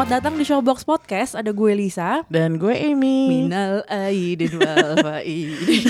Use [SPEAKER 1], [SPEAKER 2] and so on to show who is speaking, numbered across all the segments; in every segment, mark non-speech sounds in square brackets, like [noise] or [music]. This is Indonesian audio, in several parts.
[SPEAKER 1] Selamat datang di Showbox Podcast. Ada gue Lisa.
[SPEAKER 2] Dan gue Amy.
[SPEAKER 1] Minal aidin wal faidin.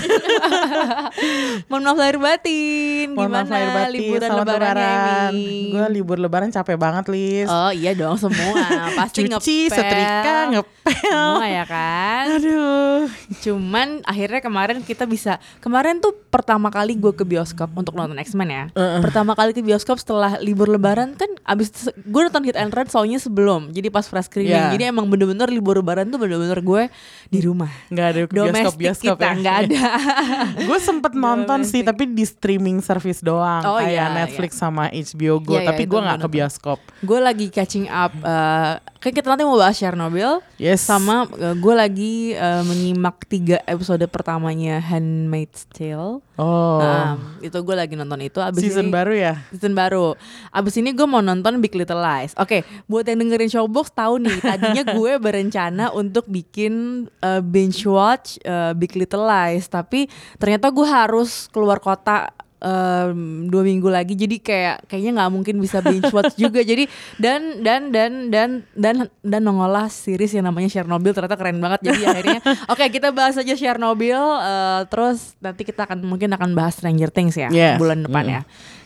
[SPEAKER 1] [laughs] Mohon maaf lahir batin.
[SPEAKER 2] Mohon maaf
[SPEAKER 1] Gimana
[SPEAKER 2] lahir batin,
[SPEAKER 1] liburan
[SPEAKER 2] selamat lebaran. Gue libur lebaran capek banget, Lis.
[SPEAKER 1] Oh iya dong semua. [laughs] Pasti
[SPEAKER 2] Cuci,
[SPEAKER 1] ngepel.
[SPEAKER 2] setrika, ngepel.
[SPEAKER 1] Semua ya kan.
[SPEAKER 2] Aduh.
[SPEAKER 1] Cuman akhirnya kemarin kita bisa kemarin tuh pertama kali gue ke bioskop untuk nonton X-Men ya. Pertama kali ke bioskop setelah libur lebaran kan abis gue nonton Hit and Run soalnya sebelum. Jadi pas fresh screening.
[SPEAKER 2] Yeah.
[SPEAKER 1] Jadi emang bener-bener libur lebaran tuh bener-bener gue di rumah.
[SPEAKER 2] Nggak ada ke
[SPEAKER 1] Domestik
[SPEAKER 2] bioskop-bioskop
[SPEAKER 1] kita
[SPEAKER 2] ya.
[SPEAKER 1] ada. [laughs]
[SPEAKER 2] gue sempet nonton sih, tapi di streaming service doang.
[SPEAKER 1] Oh,
[SPEAKER 2] kayak
[SPEAKER 1] iya,
[SPEAKER 2] Netflix sama HBO Go.
[SPEAKER 1] Iya, iya,
[SPEAKER 2] tapi
[SPEAKER 1] itu
[SPEAKER 2] gue nggak ke bioskop.
[SPEAKER 1] gue lagi catching up. eh kan kita nanti mau bahas Chernobyl.
[SPEAKER 2] Yes.
[SPEAKER 1] Sama eh, gue lagi eh, menyimak tiga episode pertamanya Handmaid's Tale.
[SPEAKER 2] Oh.
[SPEAKER 1] Nah, itu gue lagi nonton itu. Abis
[SPEAKER 2] Season
[SPEAKER 1] ini,
[SPEAKER 2] baru ya?
[SPEAKER 1] Season baru. Abis ini gue mau nonton Big Little Lies. Oke, buat yang dengerin Showbox tahu nih. [laughs] Tadinya gue berencana untuk bikin eh, binge watch eh, Big Little Lies, tapi ternyata gue harus keluar kota em, dua minggu lagi. Jadi kayak kayaknya nggak mungkin bisa binge watch [laughs] juga. Jadi dan dan dan dan dan dan nongolah series yang namanya Chernobyl ternyata keren banget. Jadi akhirnya [laughs] oke kita bahas aja Chernobyl. eh, terus nanti kita akan mungkin akan bahas Stranger Things ya
[SPEAKER 2] Yes.
[SPEAKER 1] bulan depan ya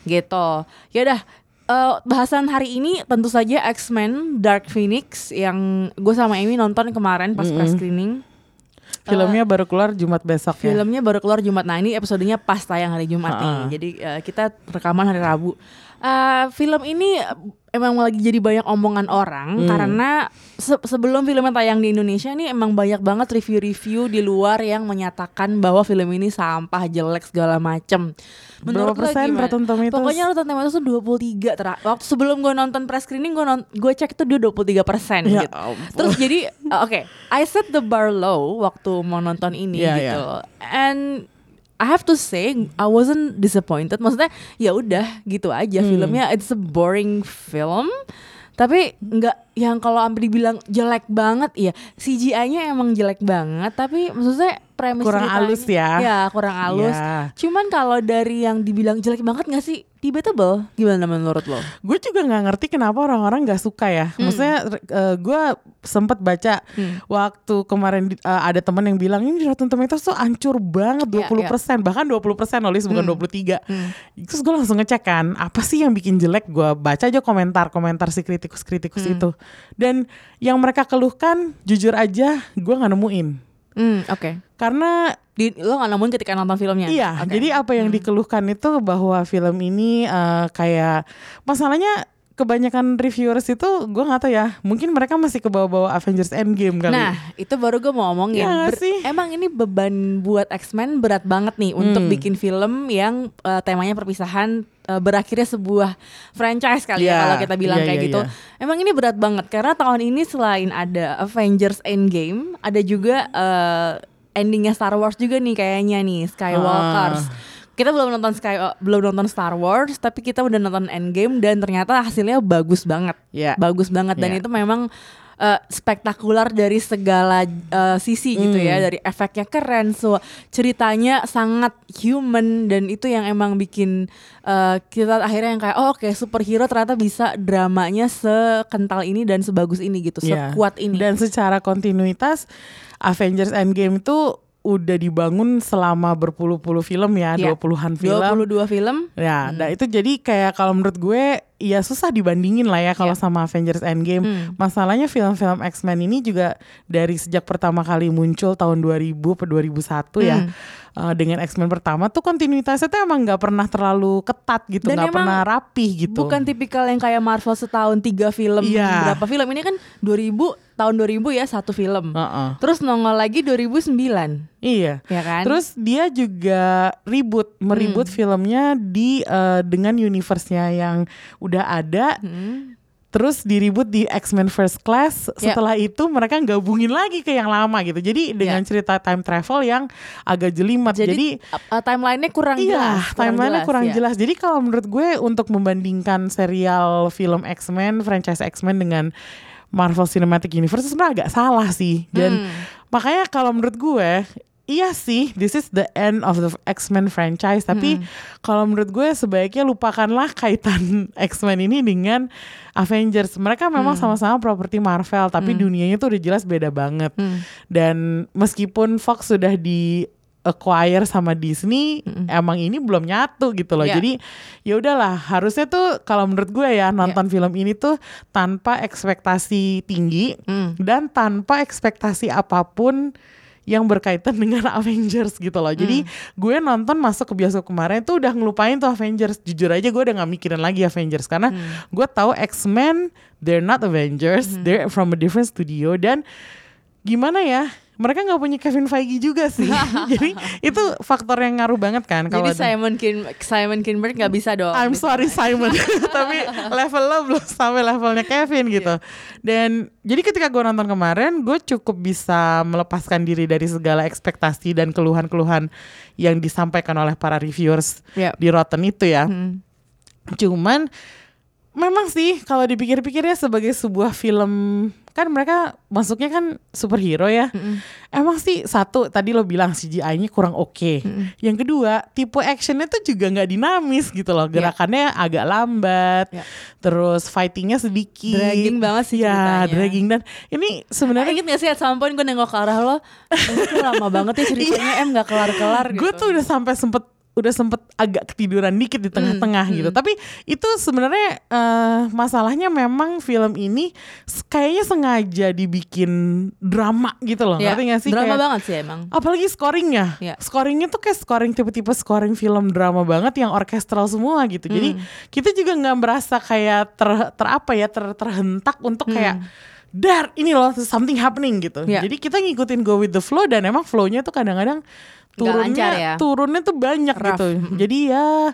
[SPEAKER 1] gitu ya udah eh, bahasan hari ini tentu saja X-Men Dark Phoenix yang gue sama Amy nonton kemarin pas press screening
[SPEAKER 2] Filmnya baru keluar Jumat besok ya.
[SPEAKER 1] filmnya baru keluar Jumat nah ini episodenya pas tayang hari Jumat nih
[SPEAKER 2] Ha-ha.
[SPEAKER 1] jadi eh, kita rekaman hari Rabu Eh, film ini emang lagi jadi banyak omongan orang
[SPEAKER 2] Hmm.
[SPEAKER 1] karena se- sebelum filmnya tayang di Indonesia nih emang banyak banget review-review di luar yang menyatakan bahwa film ini sampah jelek segala macem
[SPEAKER 2] Berapa
[SPEAKER 1] lo
[SPEAKER 2] persen? Rotten Tomatoes?
[SPEAKER 1] Pokoknya Rotten Tomatoes tuh 23 tera- Waktu sebelum gue nonton press screening gue gue cek itu dia 23 persen
[SPEAKER 2] Ya
[SPEAKER 1] gitu.
[SPEAKER 2] ampun.
[SPEAKER 1] Terus jadi uh, [laughs] oke, I set the bar low waktu mau nonton ini
[SPEAKER 2] Iya,
[SPEAKER 1] gitu.
[SPEAKER 2] iya.
[SPEAKER 1] And I have to say I wasn't disappointed. Maksudnya ya udah gitu aja
[SPEAKER 2] Hmm.
[SPEAKER 1] filmnya it's a boring film. Tapi nggak yang kalau sampai dibilang jelek banget ya CGI-nya emang jelek banget tapi maksudnya premis
[SPEAKER 2] Kurang
[SPEAKER 1] ceritanya-
[SPEAKER 2] halus ya.
[SPEAKER 1] Ya, kurang halus.
[SPEAKER 2] Iya.
[SPEAKER 1] Cuman kalau dari yang dibilang jelek banget gak sih? Debatable. Gimana menurut lo?
[SPEAKER 2] gue juga nggak ngerti kenapa orang-orang nggak suka ya.
[SPEAKER 1] Hmm.
[SPEAKER 2] Maksudnya eh, gue sempet baca waktu kemarin eh, ada teman yang bilang ini Rotten Tomatoes tuh hancur banget
[SPEAKER 1] Iya,
[SPEAKER 2] 20%, bahkan 20% nulis bukan 23.
[SPEAKER 1] Hmm.
[SPEAKER 2] Terus gue langsung ngecek kan, apa sih yang bikin jelek? Gue baca aja komentar-komentar si kritikus-kritikus
[SPEAKER 1] Hmm.
[SPEAKER 2] itu. Dan yang mereka keluhkan jujur aja gue nggak nemuin.
[SPEAKER 1] Hmm, oke.
[SPEAKER 2] Karena
[SPEAKER 1] Di, lo gak nemuin ketika nonton filmnya?
[SPEAKER 2] Iya,
[SPEAKER 1] Oke.
[SPEAKER 2] jadi apa yang dikeluhkan itu bahwa film ini eh, kayak masalahnya kebanyakan reviewers itu gue nggak tahu ya, mungkin mereka masih ke bawah-bawah Avengers Endgame kali.
[SPEAKER 1] Nah, itu baru gue mau ngomongin.
[SPEAKER 2] Nggak
[SPEAKER 1] Ber-
[SPEAKER 2] sih?
[SPEAKER 1] Emang ini beban buat X-Men berat banget nih untuk
[SPEAKER 2] Hmm.
[SPEAKER 1] bikin film yang eh, temanya perpisahan eh, berakhirnya sebuah franchise kali ya
[SPEAKER 2] Iya,
[SPEAKER 1] kalau kita bilang
[SPEAKER 2] iya,
[SPEAKER 1] kayak
[SPEAKER 2] iya,
[SPEAKER 1] gitu.
[SPEAKER 2] iya.
[SPEAKER 1] Emang ini berat banget karena tahun ini selain ada Avengers Endgame, ada juga eh, endingnya Star Wars juga nih kayaknya nih Skywalkers.
[SPEAKER 2] Ah.
[SPEAKER 1] Kita belum nonton Sky eh, belum nonton Star Wars, tapi kita udah nonton Endgame dan ternyata hasilnya bagus banget
[SPEAKER 2] Iya.
[SPEAKER 1] bagus banget dan
[SPEAKER 2] Iya.
[SPEAKER 1] itu memang eh, spektakular dari segala eh, sisi gitu
[SPEAKER 2] Hmm.
[SPEAKER 1] ya dari efeknya keren so ceritanya sangat human dan itu yang emang bikin eh, kita akhirnya yang kayak oh oke superhero ternyata bisa dramanya sekental ini dan sebagus ini gitu
[SPEAKER 2] Iya.
[SPEAKER 1] sekuat ini
[SPEAKER 2] Dan secara kontinuitas Avengers Endgame itu udah dibangun selama berpuluh-puluh film ya,
[SPEAKER 1] Iya.
[SPEAKER 2] dua puluhan film.
[SPEAKER 1] 22 film
[SPEAKER 2] Ya, dan itu jadi kayak kalau menurut gue ya susah dibandingin lah ya kalau
[SPEAKER 1] Iya.
[SPEAKER 2] sama Avengers Endgame.
[SPEAKER 1] Hmm.
[SPEAKER 2] Masalahnya film-film X-Men ini juga dari sejak pertama kali muncul tahun 2000 ke 2001 ya.
[SPEAKER 1] Hmm.
[SPEAKER 2] eh, dengan X-Men pertama tuh kontinuitasnya tuh emang nggak pernah terlalu ketat gitu, nggak pernah rapih gitu.
[SPEAKER 1] bukan tipikal yang kayak Marvel setahun tiga film
[SPEAKER 2] Iya.
[SPEAKER 1] berapa film ini kan 2000 tahun 2000 ya satu film
[SPEAKER 2] Heeh.
[SPEAKER 1] terus nongol lagi 2009
[SPEAKER 2] Iya.
[SPEAKER 1] ya kan
[SPEAKER 2] Terus dia juga reboot, meribut
[SPEAKER 1] Hmm.
[SPEAKER 2] filmnya di eh, dengan universe-nya yang udah ada
[SPEAKER 1] Hmm.
[SPEAKER 2] terus diribut di X-Men First Class.
[SPEAKER 1] Ya.
[SPEAKER 2] Setelah itu mereka gabungin lagi ke yang lama gitu. Jadi dengan
[SPEAKER 1] Ya.
[SPEAKER 2] cerita time travel yang agak jelimet. Jadi,
[SPEAKER 1] Jadi, uh, timelinenya kurang
[SPEAKER 2] iya,
[SPEAKER 1] jelas.
[SPEAKER 2] timelinenya kurang
[SPEAKER 1] ya.
[SPEAKER 2] jelas. Jadi kalau menurut gue untuk membandingkan serial film X-Men, franchise X-Men dengan Marvel Cinematic Universe sebenarnya agak salah sih. Dan
[SPEAKER 1] Hmm.
[SPEAKER 2] makanya kalau menurut gue Iya sih, this is the end of the X-Men franchise. Tapi
[SPEAKER 1] Hmm.
[SPEAKER 2] kalau menurut gue sebaiknya lupakanlah kaitan [laughs] X-Men ini dengan Avengers. Mereka memang
[SPEAKER 1] Hmm.
[SPEAKER 2] sama-sama properti Marvel, tapi dunianya tuh udah jelas beda banget.
[SPEAKER 1] Hmm.
[SPEAKER 2] Dan meskipun Fox sudah di acquire sama Disney, emang ini belum nyatu gitu loh.
[SPEAKER 1] Ya.
[SPEAKER 2] Jadi ya udahlah, harusnya tuh kalau menurut gue ya nonton film ini tuh tanpa ekspektasi tinggi
[SPEAKER 1] Hmm.
[SPEAKER 2] dan tanpa ekspektasi apa pun yang berkaitan dengan [laughs] Avengers gitu loh. Jadi gue nonton masuk ke bioskop kemarin tuh udah ngelupain tuh Avengers. Jujur aja gue udah gak mikirin lagi Avengers karena gue tahu X-Men they're not Avengers, they're from a different studio dan gimana ya? Mereka nggak punya Kevin Feige juga sih. [laughs] Jadi itu faktor yang ngaruh banget kan kalau
[SPEAKER 1] Jadi Simon Kin Simon Kinberg nggak bisa dong.
[SPEAKER 2] I'm sorry Simon [laughs] Tapi level lo belum sampai levelnya Kevin gitu Dan jadi ketika gue nonton kemarin Gue cukup bisa melepaskan diri dari segala ekspektasi Dan keluhan-keluhan yang disampaikan oleh para reviewers
[SPEAKER 1] Ya.
[SPEAKER 2] di Rotten itu ya
[SPEAKER 1] Hmm.
[SPEAKER 2] Cuman memang sih kalau dipikir-pikirnya sebagai sebuah film kan mereka masuknya kan superhero ya. Emang sih satu tadi lo bilang CGI-nya kurang oke. Yang kedua tipe actionnya tuh juga nggak dinamis gitu loh. Gerakannya agak lambat.
[SPEAKER 1] Ya.
[SPEAKER 2] Terus fightingnya sedikit.
[SPEAKER 1] Dragging banget sih
[SPEAKER 2] Ya
[SPEAKER 1] ceritanya.
[SPEAKER 2] dragging dan ini sebenarnya
[SPEAKER 1] inget gak sih at some point gue nengok ke arah lo lama banget ya ceritanya Em gak kelar-kelar gitu
[SPEAKER 2] gue tuh udah sampai sempet udah sempet agak ketiduran dikit di tengah-tengah
[SPEAKER 1] Hmm,
[SPEAKER 2] gitu. Tapi itu sebenarnya eh, masalahnya memang film ini kayaknya sengaja dibikin drama gitu loh.
[SPEAKER 1] Ya,
[SPEAKER 2] Ngerti gak sih?
[SPEAKER 1] Drama
[SPEAKER 2] Kayak-
[SPEAKER 1] banget sih emang
[SPEAKER 2] Apalagi scoringnya,
[SPEAKER 1] Ya.
[SPEAKER 2] scoringnya tuh kayak scoring tipe-tipe scoring film drama banget yang orkestral semua gitu. Jadi
[SPEAKER 1] Hmm.
[SPEAKER 2] kita juga nggak merasa kayak ter, ter apa ya ter, terhentak untuk kayak dar ini loh something happening gitu.
[SPEAKER 1] Ya.
[SPEAKER 2] Jadi kita ngikutin go with the flow dan emang flownya tuh kadang-kadang
[SPEAKER 1] lancar
[SPEAKER 2] turunnya
[SPEAKER 1] ya.
[SPEAKER 2] turunnya tuh banyak
[SPEAKER 1] Rough.
[SPEAKER 2] gitu. Jadi ya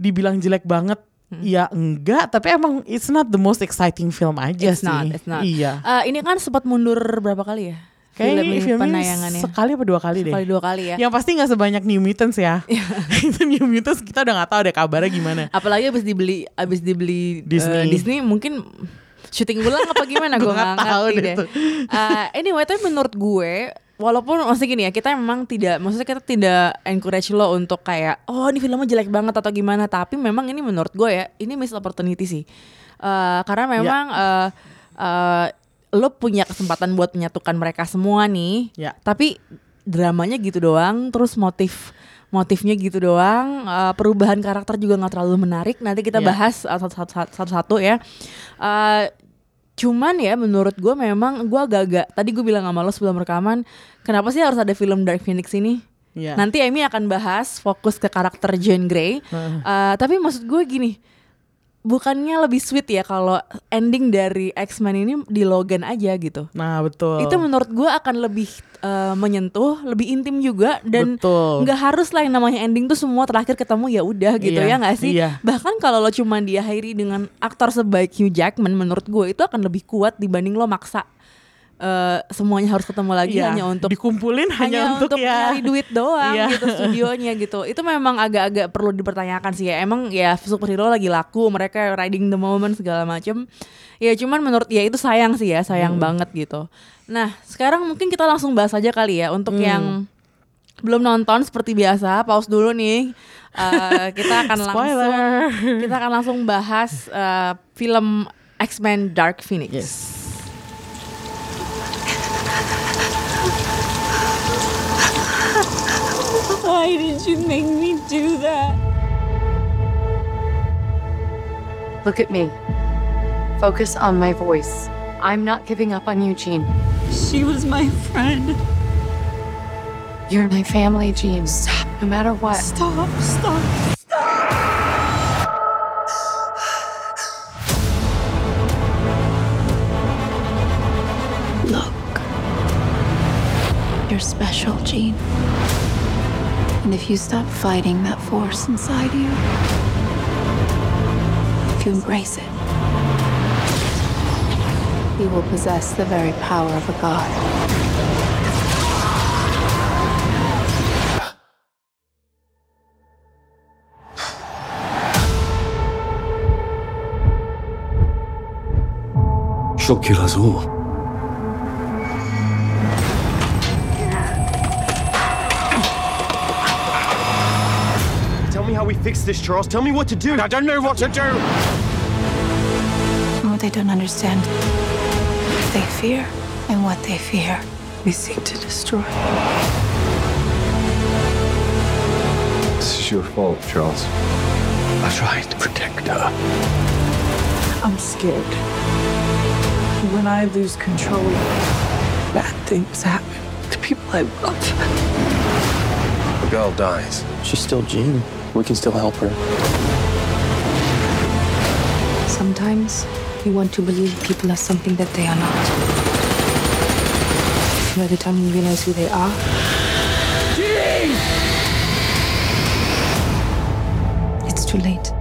[SPEAKER 2] dibilang jelek banget. Ya enggak, tapi emang it's not the most exciting film aja
[SPEAKER 1] It's
[SPEAKER 2] sih.
[SPEAKER 1] not, it's not.
[SPEAKER 2] Iya.
[SPEAKER 1] Eh, Ini kan sempat mundur berapa kali ya
[SPEAKER 2] Kayaknya
[SPEAKER 1] Film
[SPEAKER 2] ini
[SPEAKER 1] penayangannya
[SPEAKER 2] sekali apa dua kali deh.
[SPEAKER 1] Sekali dua kali ya
[SPEAKER 2] Yang pasti nggak sebanyak New Mutants ya. [laughs] itu New Mutants kita udah nggak tahu ada kabarnya gimana.
[SPEAKER 1] Apalagi abis dibeli Abis dibeli eh,
[SPEAKER 2] Disney.
[SPEAKER 1] Disney mungkin syuting ulang apa gimana gue nggak
[SPEAKER 2] tahu
[SPEAKER 1] ngerti
[SPEAKER 2] deh
[SPEAKER 1] deh.
[SPEAKER 2] tuh.
[SPEAKER 1] Eh, anyway tapi menurut gue walaupun maksudnya gini ya kita memang tidak maksudnya kita tidak encourage lo untuk kayak oh ini filmnya jelek banget atau gimana tapi memang ini menurut gue ya ini missed opportunity sih Eh, karena memang eh, eh, lo punya kesempatan buat menyatukan mereka semua nih
[SPEAKER 2] Ya.
[SPEAKER 1] tapi dramanya gitu doang terus motif motifnya gitu doang eh, perubahan karakter juga nggak terlalu menarik nanti kita
[SPEAKER 2] Ya.
[SPEAKER 1] bahas uh, satu-satu satu-satu ya Eh, cuman ya menurut gue memang gue agak-agak tadi gue bilang sama lo sebelum rekaman kenapa sih harus ada film Dark Phoenix ini?
[SPEAKER 2] Iya.
[SPEAKER 1] nanti Amy akan bahas fokus ke karakter Jean Grey. Eh, tapi maksud gue gini bukannya lebih sweet ya kalau ending dari X-Men ini di Logan aja gitu
[SPEAKER 2] Nah betul.
[SPEAKER 1] itu menurut gue akan lebih eh, menyentuh, lebih intim juga dan nggak harus lah yang namanya ending tuh semua terakhir ketemu ya udah gitu
[SPEAKER 2] Iya,
[SPEAKER 1] ya nggak sih?
[SPEAKER 2] iya.
[SPEAKER 1] Bahkan kalau lo cuma diakhiri dengan aktor sebaik Hugh Jackman, menurut gue itu akan lebih kuat dibanding lo maksa eh, semuanya harus ketemu lagi
[SPEAKER 2] Iya,
[SPEAKER 1] hanya untuk
[SPEAKER 2] dikumpulin hanya, untuk, ya.
[SPEAKER 1] nyari duit doang
[SPEAKER 2] Iya.
[SPEAKER 1] gitu studionya gitu. Itu memang agak-agak perlu dipertanyakan sih ya. Emang ya superhero lagi laku, mereka riding the moment segala macem. Ya cuman menurut ya itu sayang sih ya,
[SPEAKER 2] Hmm.
[SPEAKER 1] sayang banget gitu. Nah, sekarang mungkin kita langsung bahas aja kali ya untuk
[SPEAKER 2] Hmm.
[SPEAKER 1] yang belum nonton seperti biasa, pause dulu nih. Eh, kita akan [laughs] langsung kita akan langsung bahas eh, film X-Men Dark Phoenix.
[SPEAKER 2] Yes.
[SPEAKER 1] Why did you make me do that?
[SPEAKER 3] Look at me. Focus on my voice. I'm not giving up on you, Jean.
[SPEAKER 4] She was my friend.
[SPEAKER 3] You're my family, Jean. Stop, no matter what.
[SPEAKER 4] Stop, stop. If you stop fighting that force inside you, if you embrace it, you will possess the very power of a god.
[SPEAKER 5] Shockulazo.
[SPEAKER 6] Tell me how we fix this, Charles. Tell me what to do. I don't know what to do.
[SPEAKER 4] What they don't understand, what they fear, and what they fear, we seek to destroy.
[SPEAKER 5] This is your fault, Charles. I tried to protect her.
[SPEAKER 7] I'm scared. When I lose control, bad things happen to people I love.
[SPEAKER 5] The girl dies.
[SPEAKER 8] She's still Jean. We can still help her.
[SPEAKER 9] Sometimes you want to believe people are something that they are not. By the time you realize who they are, it's too late.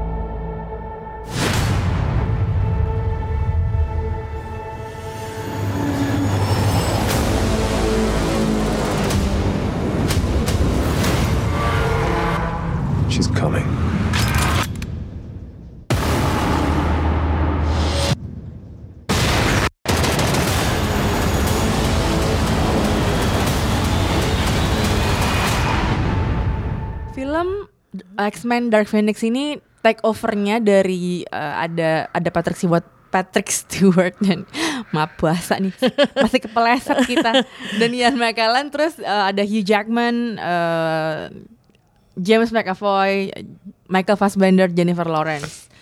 [SPEAKER 1] X-Men Dark Phoenix ini take overnya dari eh, ada ada Patrick Stewart Patrick Stewart dan [laughs] maaf puasa nih. Masih kepeleset kita. [laughs] Dan Ian McKellen terus eh, ada Hugh Jackman eh, James McAvoy Michael Fassbender Jennifer Lawrence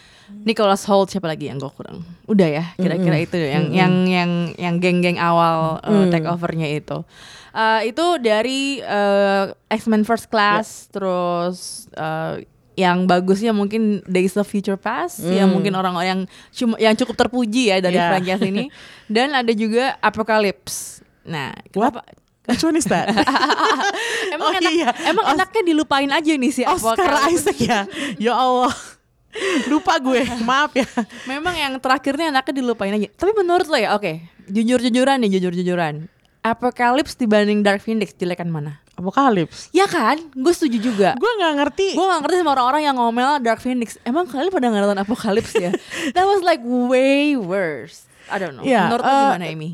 [SPEAKER 1] Nicholas Holt siapa lagi yang gue kurang udah ya kira-kira itu yang yang yang yang geng-geng awal eh, take overnya itu Eh, itu dari eh, X-Men First Class terus eh, yang bagusnya mungkin Days of Future Past yang mungkin orang-orang yang cuma yang cukup terpuji ya dari
[SPEAKER 2] Yeah.
[SPEAKER 1] franchise ini [laughs] dan ada juga Apocalypse. Nah,
[SPEAKER 2] What?
[SPEAKER 1] kenapa-
[SPEAKER 2] Which one is that? [laughs]
[SPEAKER 1] emang
[SPEAKER 2] Oh,
[SPEAKER 1] enak,
[SPEAKER 2] iya.
[SPEAKER 1] emang
[SPEAKER 2] Os-
[SPEAKER 1] enaknya dilupain aja nih si
[SPEAKER 2] Oscar
[SPEAKER 1] Apocalypse.
[SPEAKER 2] Isaac ya. Ya Allah. Lupa gue, [laughs] maaf ya.
[SPEAKER 1] Memang yang terakhirnya enaknya dilupain aja. Tapi menurut lo ya, oke, jujur-jujuran nih, jujur-jujuran. Apocalypse dibanding Dark Phoenix jelekan mana?
[SPEAKER 2] Apokalips.
[SPEAKER 1] Ya kan, gue setuju juga. [laughs]
[SPEAKER 2] Gue nggak ngerti.
[SPEAKER 1] gue gak ngerti sama orang-orang yang ngomel Dark Phoenix. Emang kalian pada nggak nonton Apocalypse ya? [laughs] That was like way worse. I don't know.
[SPEAKER 2] Ya,
[SPEAKER 1] Menurut lo
[SPEAKER 2] eh,
[SPEAKER 1] gimana Amy?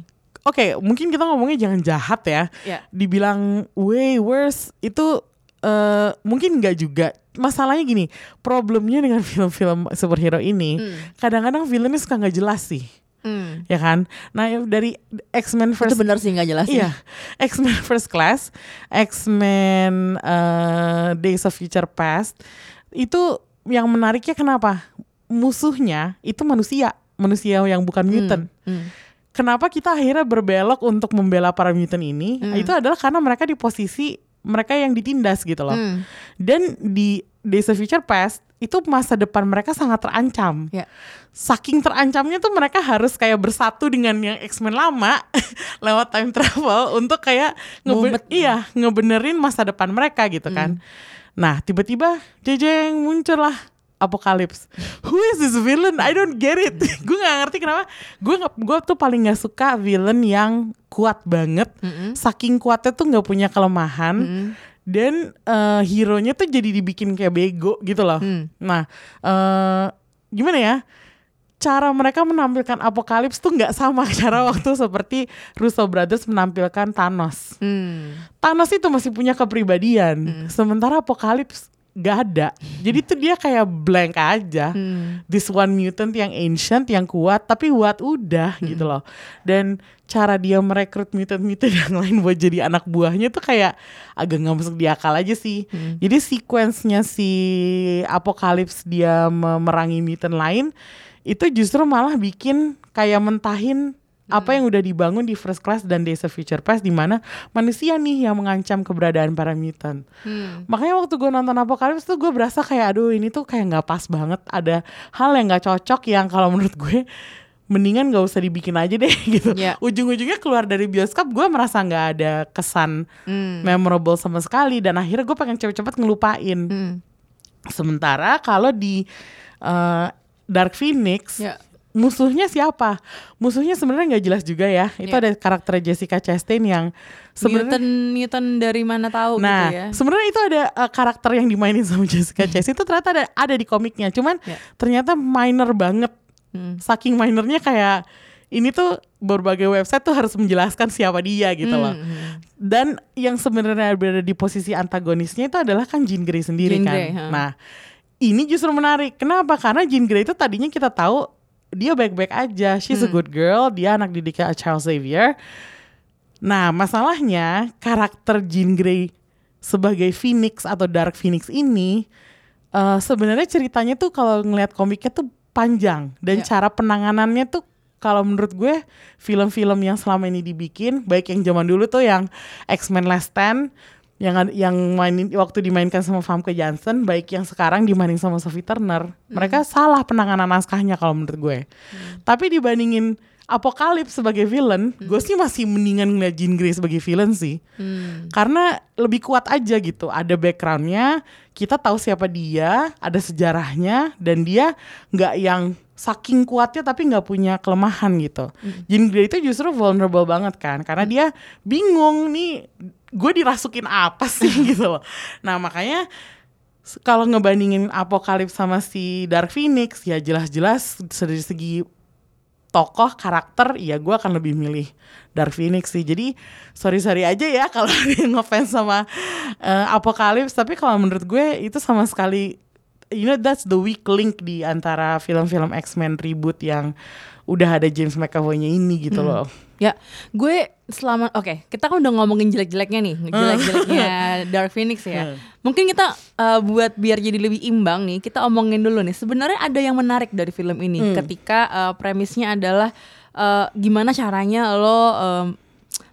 [SPEAKER 2] Oke, mungkin kita ngomongnya jangan jahat ya.
[SPEAKER 1] Ya.
[SPEAKER 2] Dibilang way worse itu eh mungkin nggak juga. Masalahnya gini, problemnya dengan [laughs] film-film superhero ini, kadang-kadang filmnya suka nggak jelas sih,
[SPEAKER 1] Hmm.
[SPEAKER 2] ya kan? Nah ya dari X-Men
[SPEAKER 1] Itu
[SPEAKER 2] First
[SPEAKER 1] benar sih nggak jelas
[SPEAKER 2] Iya,
[SPEAKER 1] ya.
[SPEAKER 2] X-Men First Class, X-Men eh, Days of Future Past itu yang menariknya kenapa? Musuhnya itu manusia, manusia yang bukan mutant.
[SPEAKER 1] Hmm.
[SPEAKER 2] Kenapa kita akhirnya berbelok untuk membela para mutant ini?
[SPEAKER 1] Hmm.
[SPEAKER 2] Itu adalah karena mereka di posisi mereka yang ditindas gitu loh.
[SPEAKER 1] Hmm.
[SPEAKER 2] Dan di Days of Future Past itu masa depan mereka sangat terancam.
[SPEAKER 1] Ya.
[SPEAKER 2] Saking terancamnya tuh mereka harus kayak bersatu dengan yang X-Men lama [laughs] lewat time travel untuk kayak ngebe-
[SPEAKER 1] Mumet.
[SPEAKER 2] iya, ngebenerin masa depan mereka gitu kan. Nah, tiba-tiba jejeng muncullah Apocalypse. Who is this villain? I don't get it. [laughs] gue nggak ngerti kenapa. Gue gue tuh paling nggak suka villain yang kuat banget. Saking kuatnya tuh nggak punya kelemahan. Dan eh, hero-nya tuh jadi dibikin kayak bego gitu loh. Nah, eh, gimana ya? Cara mereka menampilkan Apocalypse tuh nggak sama [laughs] cara waktu seperti Russo Brothers menampilkan Thanos.
[SPEAKER 1] Hmm.
[SPEAKER 2] Thanos itu masih punya kepribadian, sementara Apocalypse gak ada. Jadi tuh dia kayak blank aja. This one mutant yang ancient, yang kuat, tapi what udah gitu loh. Dan cara dia merekrut mutant-mutant [laughs] yang lain buat jadi anak buahnya tuh kayak agak nggak masuk di akal aja sih. Jadi sequence-nya si Apocalypse dia memerangi mutant lain itu justru malah bikin kayak mentahin apa yang udah dibangun di First Class dan Days of Future Past di mana manusia nih yang mengancam keberadaan para mutant. Makanya waktu gue nonton Apocalypse tuh gue berasa kayak aduh ini tuh kayak nggak pas banget. Ada hal yang nggak cocok yang kalau menurut gue mendingan gak usah dibikin aja deh [laughs] gitu.
[SPEAKER 1] Ya.
[SPEAKER 2] Ujung-ujungnya keluar dari bioskop gue merasa nggak ada kesan memorable sama sekali dan akhirnya gue pengen cepet-cepet ngelupain.
[SPEAKER 1] Hmm.
[SPEAKER 2] Sementara kalau di eh, Dark Phoenix
[SPEAKER 1] Ya.
[SPEAKER 2] Musuhnya siapa? Musuhnya sebenarnya nggak jelas juga ya. Itu
[SPEAKER 1] Iya.
[SPEAKER 2] ada karakter Jessica Chastain yang sebenarnya
[SPEAKER 1] mutant mutant dari mana tahu
[SPEAKER 2] Nah,
[SPEAKER 1] gitu ya.
[SPEAKER 2] sebenarnya itu ada uh, karakter yang dimainin sama [laughs] Jessica Chastain itu ternyata ada ada di komiknya. Cuman
[SPEAKER 1] Ya.
[SPEAKER 2] ternyata minor banget.
[SPEAKER 1] Hmm.
[SPEAKER 2] Saking minornya kayak ini tuh berbagai website tuh harus menjelaskan siapa dia gitu loh.
[SPEAKER 1] Hmm,
[SPEAKER 2] Dan yang sebenarnya berada di posisi antagonisnya itu adalah kan Jean Grey sendiri
[SPEAKER 1] Jean
[SPEAKER 2] kan.
[SPEAKER 1] Grey, ha.
[SPEAKER 2] Nah, ini justru menarik. Kenapa? Karena Jean Grey itu tadinya kita tahu dia baik-baik aja. She's
[SPEAKER 1] Hmm.
[SPEAKER 2] a good girl. Dia anak didiknya Charles Xavier. Nah, masalahnya karakter Jean Grey sebagai Phoenix atau Dark Phoenix ini eh, sebenarnya ceritanya tuh kalau ngelihat komiknya tuh panjang dan
[SPEAKER 1] Ya.
[SPEAKER 2] cara penanganannya tuh kalau menurut gue film-film yang selama ini dibikin baik yang zaman dulu tuh yang X-Men Last Stand yang yang mainin waktu dimainkan sama Famke Janssen baik yang sekarang dimainin sama Sophie Turner mereka salah penanganan naskahnya kalau menurut gue. Tapi dibandingin Apocalypse sebagai villain gue sih masih mendingan ngeliat Jean Grey sebagai villain sih.
[SPEAKER 1] Hmm.
[SPEAKER 2] karena lebih kuat aja gitu ada backgroundnya kita tahu siapa dia ada sejarahnya dan dia nggak yang saking kuatnya tapi nggak punya kelemahan gitu. Jean Grey itu justru vulnerable banget kan karena dia bingung nih gue dirasukin apa sih [laughs] gitu loh. Nah makanya kalau ngebandingin Apocalypse sama si Dark Phoenix ya jelas-jelas dari segi tokoh karakter ya gue akan lebih milih Dark Phoenix sih. Jadi sorry sorry aja ya [laughs] kalau yang ngefans sama eh, Apocalypse tapi kalau menurut gue itu sama sekali you know that's the weak link di antara film-film X-Men reboot yang udah ada James McAvoy-nya ini gitu loh.
[SPEAKER 1] Ya, gue selama oke, kita kan udah ngomongin jelek-jeleknya nih, jelek-jeleknya [laughs] Dark Phoenix ya. Mungkin kita uh, buat biar jadi lebih imbang nih, kita omongin dulu nih. Sebenarnya ada yang menarik dari film ini ketika uh, premisnya adalah uh, gimana caranya lo um,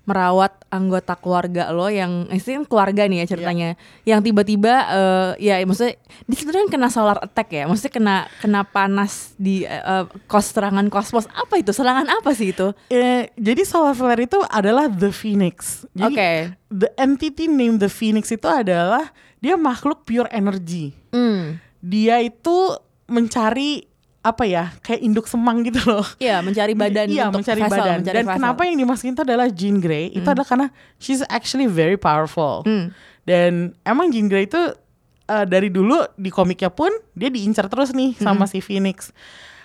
[SPEAKER 1] merawat anggota keluarga lo yang eh, ini kan keluarga nih ya ceritanya yang tiba-tiba eh, ya maksudnya di kan kena solar attack ya maksudnya kena kena panas di eh, eh, kos serangan kosmos apa itu serangan apa sih itu
[SPEAKER 2] Eh, jadi solar flare itu adalah the Phoenix. Jadi
[SPEAKER 1] Oke.
[SPEAKER 2] the entity name the Phoenix itu adalah dia makhluk pure energy.
[SPEAKER 1] Hmm.
[SPEAKER 2] Dia itu mencari apa ya kayak induk semang gitu loh.
[SPEAKER 1] Iya, mencari badan
[SPEAKER 2] Iya,
[SPEAKER 1] untuk
[SPEAKER 2] mencari
[SPEAKER 1] vessel,
[SPEAKER 2] badan.
[SPEAKER 1] mencari
[SPEAKER 2] Dan
[SPEAKER 1] vessel.
[SPEAKER 2] kenapa yang dimasukin itu adalah Jean Grey? Itu adalah karena she's actually very powerful.
[SPEAKER 1] Hmm.
[SPEAKER 2] Dan emang Jean Grey itu eh, dari dulu di komiknya pun dia diincar terus nih
[SPEAKER 1] Hmm.
[SPEAKER 2] sama si Phoenix.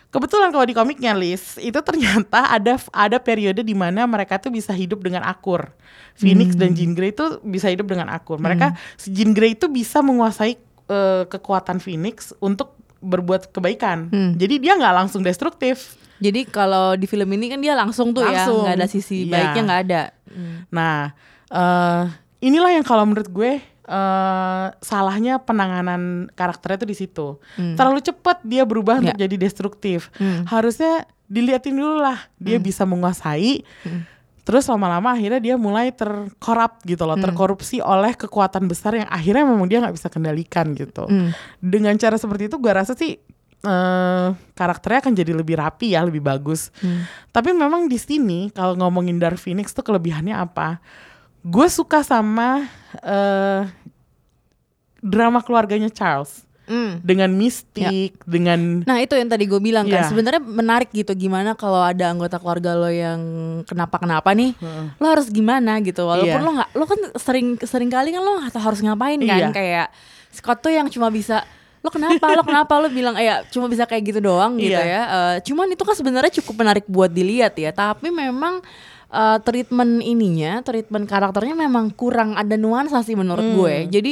[SPEAKER 2] Kebetulan kalau di komiknya Liz itu ternyata ada ada periode di mana mereka tuh bisa hidup dengan akur. Phoenix
[SPEAKER 1] Hmm.
[SPEAKER 2] dan Jean Grey itu bisa hidup dengan akur. Mereka si Jean Grey itu bisa menguasai eh, kekuatan Phoenix untuk berbuat kebaikan.
[SPEAKER 1] Hmm.
[SPEAKER 2] Jadi dia nggak langsung destruktif.
[SPEAKER 1] Jadi kalau di film ini kan dia langsung tuh
[SPEAKER 2] Langsung.
[SPEAKER 1] ya, nggak ada sisi
[SPEAKER 2] Iya.
[SPEAKER 1] baiknya nggak ada.
[SPEAKER 2] Nah, eh inilah yang kalau menurut gue eh salahnya penanganan karakternya itu di situ. Terlalu cepat dia berubah untuk
[SPEAKER 1] Hmm. Ya.
[SPEAKER 2] jadi destruktif.
[SPEAKER 1] Hmm.
[SPEAKER 2] Harusnya diliatin dulu lah dia bisa menguasai. Terus lama-lama akhirnya dia mulai terkorup gitu
[SPEAKER 1] Hmm.
[SPEAKER 2] loh, terkorupsi oleh kekuatan besar yang akhirnya memang dia nggak bisa kendalikan gitu.
[SPEAKER 1] Hmm.
[SPEAKER 2] Dengan cara seperti itu gue rasa sih eh karakternya akan jadi lebih rapi ya, lebih bagus.
[SPEAKER 1] Hmm.
[SPEAKER 2] Tapi memang di sini kalau ngomongin Dark Phoenix tuh kelebihannya apa? Gue suka sama eh drama keluarganya Charles
[SPEAKER 1] Hmm.
[SPEAKER 2] dengan mistik, dengan
[SPEAKER 1] Nah itu yang tadi gue bilang kan
[SPEAKER 2] Iya.
[SPEAKER 1] sebenarnya menarik gitu gimana kalau ada anggota keluarga lo yang kenapa-kenapa nih lo harus gimana gitu walaupun
[SPEAKER 2] Iya.
[SPEAKER 1] lo nggak lo kan sering sering kali kan lo harus ngapain kan
[SPEAKER 2] Iya.
[SPEAKER 1] kayak Scott tuh yang cuma bisa lo kenapa lo kenapa lo bilang ya cuma bisa kayak gitu doang gitu
[SPEAKER 2] Iya.
[SPEAKER 1] ya Eh, cuman itu kan sebenarnya cukup menarik buat dilihat ya tapi memang eh, treatment ininya treatment karakternya memang kurang ada nuansa sih menurut
[SPEAKER 2] Hmm.
[SPEAKER 1] gue jadi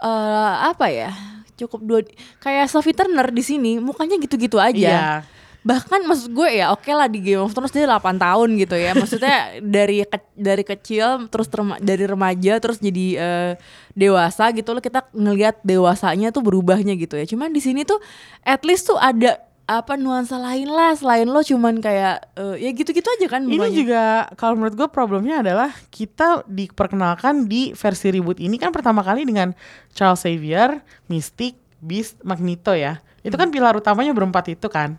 [SPEAKER 1] eh, apa ya cukup dua kayak Sophie Turner di sini mukanya gitu-gitu aja.
[SPEAKER 2] Iya.
[SPEAKER 1] bahkan maksud gue ya oke lah di Game of Thrones dia 8 tahun gitu ya. Maksudnya [laughs] dari ke- dari kecil terus terma- dari remaja terus jadi eh, dewasa gitu loh. Kita ngelihat dewasanya tuh berubahnya gitu ya. Cuman di sini tuh at least tuh ada apa nuansa lain lah selain lo cuman kayak eh, ya gitu-gitu aja kan
[SPEAKER 2] Ini
[SPEAKER 1] mukanya.
[SPEAKER 2] juga kalau menurut gue problemnya adalah kita diperkenalkan di versi reboot ini kan pertama kali dengan Charles Xavier, Mystic, Beast, Magneto ya. Itu kan pilar utamanya berempat itu kan.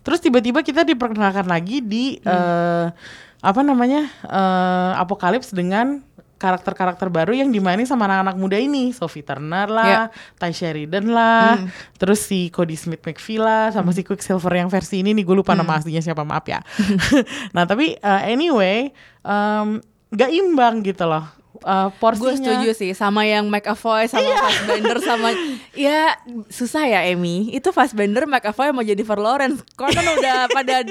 [SPEAKER 2] Terus tiba-tiba kita diperkenalkan lagi di eh, apa namanya eh, Apocalypse dengan karakter-karakter baru yang dimainin sama anak-anak muda ini Sophie Turner lah,
[SPEAKER 1] Ya.
[SPEAKER 2] Ty Sheridan lah,
[SPEAKER 1] Hmm.
[SPEAKER 2] terus si Cody Smith McPhee lah, sama si Quicksilver yang versi ini nih gue lupa
[SPEAKER 1] Hmm.
[SPEAKER 2] nama aslinya siapa maaf ya. [laughs] nah tapi uh, anyway um, gak imbang gitu loh uh, porsinya.
[SPEAKER 1] Gue setuju sih sama yang McAvoy sama
[SPEAKER 2] Iya.
[SPEAKER 1] Fassbender sama [laughs] ya susah ya Emmy. Itu Fassbender McAvoy mau jadi Jennifer Lawrence. Conan udah pada